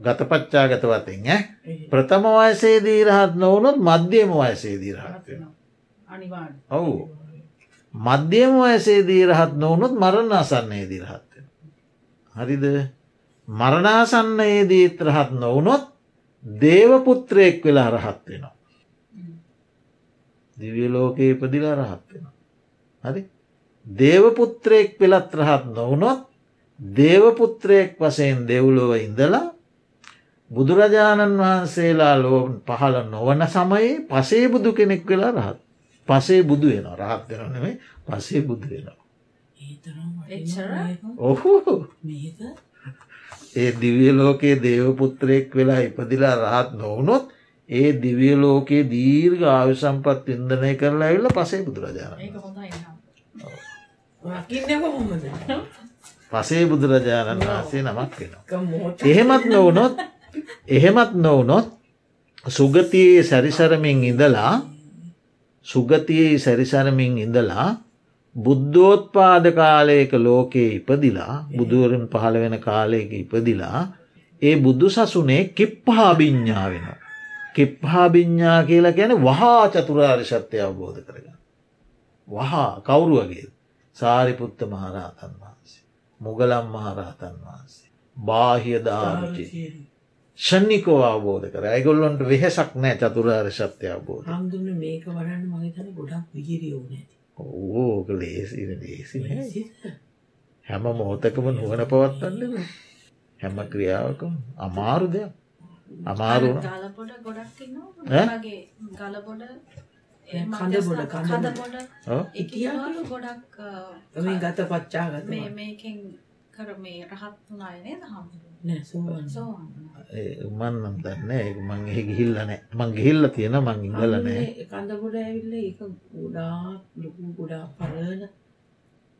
ගතපච්චා ගතවතින් ඇ ප්‍රථම වයසේදී රහත් නොවනොත් මධ්‍යම වයසේදී රහත් වෙන ඔවු. මධ්‍යම වයසේදී රහත් නොවනොත් මරණ අසන්නේ දී රහත් හරිද මරණාසන්නයේදීත් රහත් නොවනොත් දේවපුත්‍රයෙක් වෙලා රහත් වෙනවා. දිවියලෝකයේ ඉපදිලා රහත් වෙන. හරි දේවපුත්‍රයෙක් පෙළත් රහත් නොවනොත් දේවපුත්‍රයෙක් වසයෙන් දෙව්ලොව ඉඳලා බුදුරජාණන් වහන්සේලා ලෝ පහළ නොවන සමයේ පසේ බුදු කෙනෙක් වෙලා රහත් පසේ බුදු වෙන රහත් වෙනනෙමේ පසේ බුදු වෙනවා. ඔහු ඒ දිවිය ලෝකයේ දේවපුත්‍රයෙක් වෙලා ඉපදිලා රහත් නොවනොත් ඒ දිවිය ලෝකයේ දීර්ඝ ආවිසම්පත් ඉන්දනය කරලා ඇල්ල පසේ බුදුරජාණන් පසේ බුදුරජාණන් වහන්සේ නමක් වෙනවා. එහෙමත් නොවනොත් එහෙමත් නොවනොත් සුගතියේ සැරිසරමින් ඉඳලා සුගතියේ සැරිසරමින් ඉඳලා බුද්ධෝත්පාද කාලයක ලෝකයේ ඉපදිලා බුදුවරුන් පහළ වෙන කාලයක ඉපදිලා ඒ බුදු සසුනේ කිප්පහාභිඤ්ඥා වෙන. කිප්හාභිඤ්ඥා කියලා ගැන වහා චතුරාරි සත්‍යය අවබෝධ කරගන්න. වහා කවුරුවගේ සාරිපුත්ත මහරහතන් වහන්සේ. මුගලම් මහරහතන් වහන්සේ. බාහිය දාවිචි. ෂණිකෝ අවබෝධ කර ඇගොල්ලොන්ට වෙහෙසක් නෑ චතුරාර් සත්‍ය අවබෝධ හාමුදුරන මේක වරන්න මගේතන ගොඩක් විගිරියෝ නැති ඕක ලේසි ලේසි නෑ. හැම මොහොතකම නුවන පවත්වන්න හැම ක්‍රියාවකම අමාරු දෙයක්. ගලපොඩ ගොඩක් ගත පච්චාගත මේ මේකෙන් කර මේ රහත් වුණාය නේද හාමුදුරුවෝ? නෑ සෝවන් සෝවාන් වුණා. මන්නම් දන්න ඒ මං එහ ගිහිල්ල නෑ. මං ගිහිල්ල තියෙන මං ඉඳල නෑ. කඳගොඩ ඇවිල්ල එක ගොඩා ලොකු ගොඩා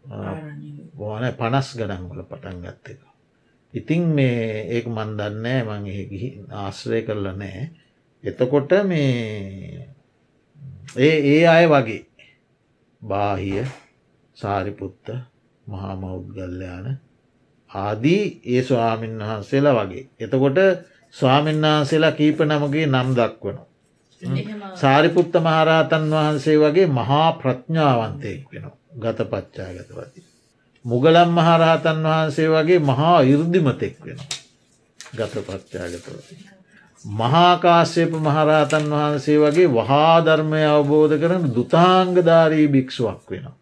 ආරණ්‍ය ඕන පනස් ගඩන්වල පටන් ගත්ත එක. ඉතින් මේ ඒක මන් දන්නෑ මං ගිහි ආශ්‍රය කරල නෑ. එතකොට මේ ඒ ඒ අය වගේ බාහිය සාරිපුත්ත මහාමෞද්ගල්ලයාන ආදී ඒ ස්වාමීන් වහන්සේලා වගේ. එතකොට ස්වාමීන් වහන්සේලා කීප නමගේ නම් දක්වන. සාරිපුත්ත මහරහතන් වහන්සේ වගේ මහා ප්‍රඥාවන්තයෙක් වෙන ගත පච්චාගතවති. මුගලම් මහරහතන් වහන්සේ වගේ මහා ඉර්දිමතෙක් වෙන ගත පච්චාගතවති. මහාකාශ්‍යප මහරහතන් වහන්සේ වගේ වහා ධර්මය අවබෝධ කරන දුතාංගධාරී භික්ෂුවක් වෙනවා.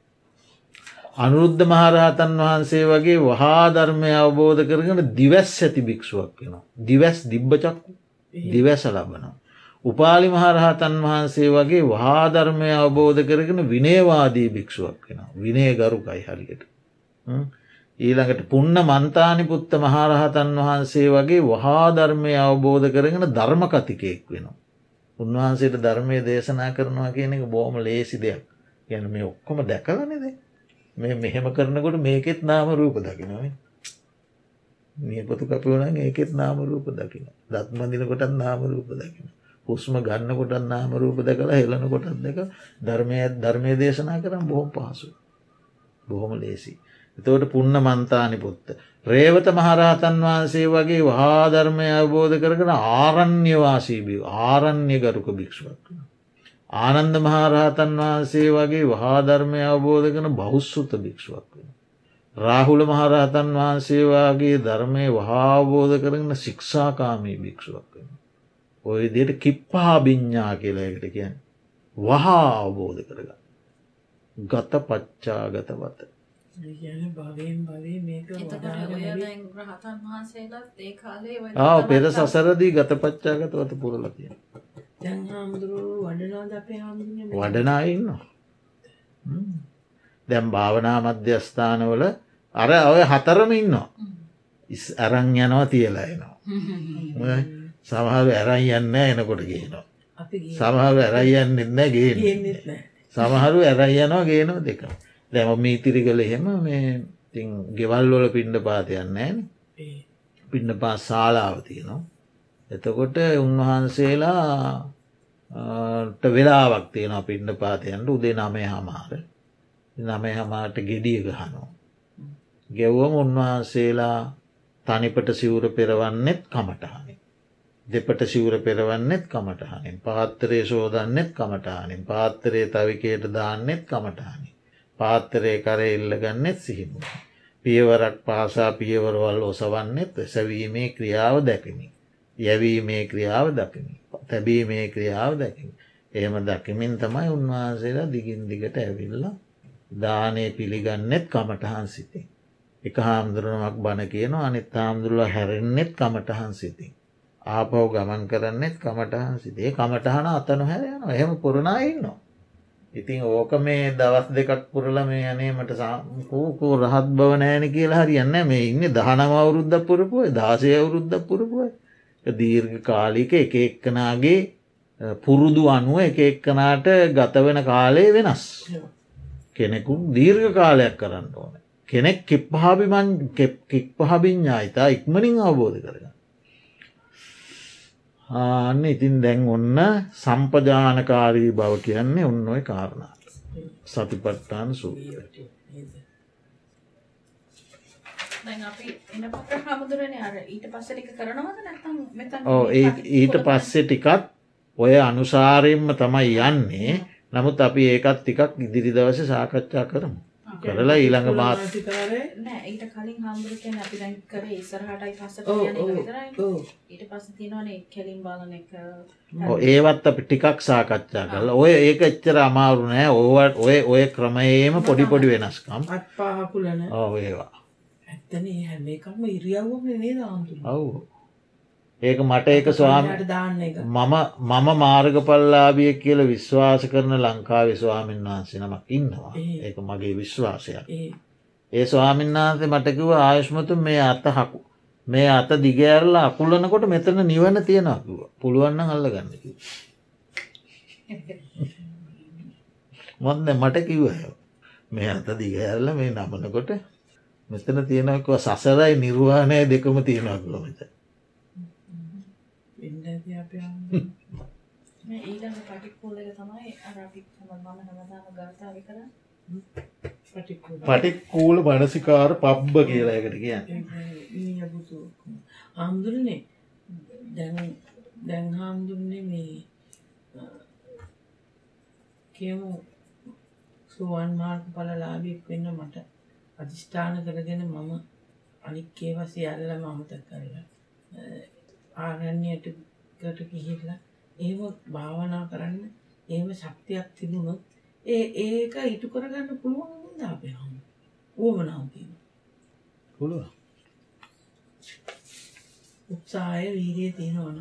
අනුරුද්ධ මහරහතන් වහන්සේ වගේ වහා ධර්මය අවබෝධ කරගෙන දිවැස් ඇති භික්ෂුවක් වෙනවා. දිවැස් දිබ්බචක්කු දිවැස ලබනවා. උපාලි මහරහතන් වහන්සේ වගේ වහා ධර්මය අවබෝධ කරගෙන විනේවාදී භික්ෂුවක් වෙන. විනය ගරුකයි හරියට. ඊළඟට පුන්න මන්තානි පුත්ත මහරහතන් වහන්සේ වගේ වහා ධර්මය අවබෝධ කරගෙන ධර්ම කතිකයෙක් වෙනවා. උන්වහන්සේට ධර්මය දේශනා කරනවා කියන එක බෝම ලේසි දෙයක් ගැන මේ ඔක්කොම දැකලනෙද මේ මෙහෙම කරනකොට මේකෙත් නාම රූප දකිනව නියපොතු කපවන ඒකෙත් නාම රූප දකින දත්මඳින කොටත් නාම රූප දකින හුස්ම ගන්න කොටත් නාම රූප දැකලා හෙලන කොටත් දෙක ධර්මය ධර්මය දේශනා කරම් බොහොම පහසු බොහොම ලේසි එතවට පුන්න මන්තානි පුත්ත. රේවත මහරහතන් වහන්සේ වගේ වහා ධර්මය අවබෝධ කරගෙන ආරණ්‍යවාසීබී ආරණ්‍ය ගරුක භික්ෂුවක්. ආනන්ද මහරහතන් වහන්සේ වගේ වහාධර්මය අවබෝධ කන බෞස්සුත භික්ෂුවක් වෙන. රාහුල මහරහතන් වහන්සේ වගේ ධර්මය වහාබෝධ කරගෙන ශික්ෂාකාමී භික්ෂුවක් වෙන. ඔය දෙට කිප්පා භිඤ්ඥා කියලාකට කියන් වහා අවබෝධ කරග. ගත පච්චාගත වත. ආ පෙර සසරදී ගත පච්චාගත වත පුරලතිය. දැන් හාමුදුරුවෝ වඩනාද අපේ හාමුදුරුවනේ වඩනා ඉන්න. දැම් භාවනා මධ්‍යස්ථානවල අර ඔය හතරම ඉන්නවා. ඉස් අරං යනවා තියලා එනවා. සමහර ඇරයි යන්න එනකොට ගේනවා. සමහරු ඇරයි යන්න එන්න ගේ සමහරු ඇරයි යනවා ගේනවා දෙක. දැම මීතිරි කළ එහෙම මේ තින් ගෙවල්වල පිණ්ඩ පාතයන්න ෑන පින්න පා ශාලාව තියෙනවා. එතකොට උන්වහන්සේලා ට වෙලාවක් තියෙන පිණ්ඩ පාතයන්ට උදේ නමය හමාර නමය හමාට ගෙඩිය ගහනෝ. ගෙව්වම උන්වහන්සේලා තනිපට සිවුර පෙරවන්නෙත් කමටහනින්. දෙපට සිවුර පෙරවන්නෙත් කමටහනින් පාත්තරේ සෝදන්නෙත් කමටහනින් පාත්තරේ තවිකයට දාන්නෙත් කමටහනි. පාත්තරේ කරේ ඉල්ලගන්නෙත් සිහිමු. පියවරක් පාසා පියවරවල් ඔසවන්නෙත් සැවීමේ ක්‍රියාව දැකමි. යැවීමේ ක්‍රියාව දකිමි. තැබීමේ ක්‍රියාව දැකිමි. එහෙම දකිමින් තමයි උන්වහන්සේලා දිගින් දිගට ඇවිල්ල දානය පිළිගන්නෙත් කමටහන් සිතින්. එක හාමුදුරුවමක් බණ කියන අනිත් හාමුදුරුව හැරෙන්නෙත් කමටහන් සිතින්. ආපව් ගමන් කරන්නෙත් කමටහන් සිතේ කමටහන අතනො හැරයන එහෙම පුරණා ඉන්නවා. ඉතින් ඕක මේ දවස් දෙකක් පුරල මේ අනේමට සාකූකෝ රහත් බව නෑන කියලා හරියන්න මේ ඉන්න දහනම අවුරුද්ධ පුරපුුව දාසය අවුරුද්ධ පුරපුුව දීර්ඝ කාලික එක එක්කනාගේ පුරුදු අනුව එක එක්කනාට ගතවෙන කාලය වෙනස්. කෙනෙකු දීර්ඝ කාලයක් කරන්න ඕන. කෙනෙක් කිප්පහාබිමන් කිප්පහබිඤ්ඥායිතා ඉක්මනින් අවබෝධ කරගන්න. ආන්න ඉතින් දැන් ඔන්න සම්පජානකාරී බව කියන්නේ ඔන්න ඔය කාරණා. සතිපට්ටාන සූත්‍රය දැන් අපි එනකොට හමුදුරනේ අර ඊට පස්සේ ටික කරනවද නැත්නම් මෙතන මේ ඒ ඊට පස්සෙ ටිකත් ඔය අනුසාරයෙන්ම තමයි යන්නේ. නමුත් අපි ඒකත් ටිකක් ඉදිරි දවස සාකච්ඡා කරමු. කරලා ඊළඟ මාසිකාරය නෑ ඊට කලින් හාමුදුරු කියන්නේ අපි දැන් කරේ ඉස්සරහටයි පස්සට ඔව් යන එක ඔව් විතරයි. ඔව්. ඊට පස්සේ තියෙනවනේ කෙලින් බලන එක. ඔව් ඒවත් අපි ටිකක් සාකච්ඡා කරලා. ඔය ඒක එච්චර අමාරු නෑ. ඔය ඔය ක්‍රමයේම පොඩි පොඩි වෙනස්කම්. අත් පාහකුලන ඕ ඒවා ඇත්තන හැම එකම ඉරියව්වම නේ දාන්තුර ඔව්. ඒක මට ඒක ස්වාම දාන්න එක. මම මම මාර්ගපල්ලාබිය කියල විශ්වාස කරන ලංකාවේ ස්වාමීන් වහන්සේ නමක් ඉන්නවා. ඒ. ඒක මගේ විශ්වාසයක්. ඒ. ඒ ස්වාමීන් වහන්සේ මටකිව ආයුෂ්මතු මේ අත හකු මේ අත දිගඇරල අකුලනකොට මෙතන නිවන තියෙනකුව පුළුවන්න අල්ල ගන්නක <laughs> මොන්න මට කිව්ව. මේ අත දිගඇරල මේ නමනකොට මෙතන තියෙනකුව සසරයි නිර්වාණය දෙකම තියෙනකුව මෙත වෙන්න ඇති අප මේ ඊළඟ පටික්කුල එක තමයි අර අපි මම හැමදාම ගාථාව කරා පටික්කූල. මනසිකාර පබ්බ කියලා එකට කියන්න. යබුතු හාමුදුරනේ දැන් දැන් හාමුදුරන්නේ මේ කියමු. සුවන් මාර්ග පලලාබියක් වෙන්න මට අධිෂ්ඨාන කරගෙන මම අනික්කේ වසියල්ල මමත කරලා ආරණ්‍යයට කට කිහිල්ලා ඒම භාවනා කරන්න ඒම ශක්තියක් තිබුණොත් ඒ ඒක ඉටු කරගන්න පුළුවන් දාපයහම ඕමනාවතිීම පුළුව උත්සාහය වීරිය තියෙනවන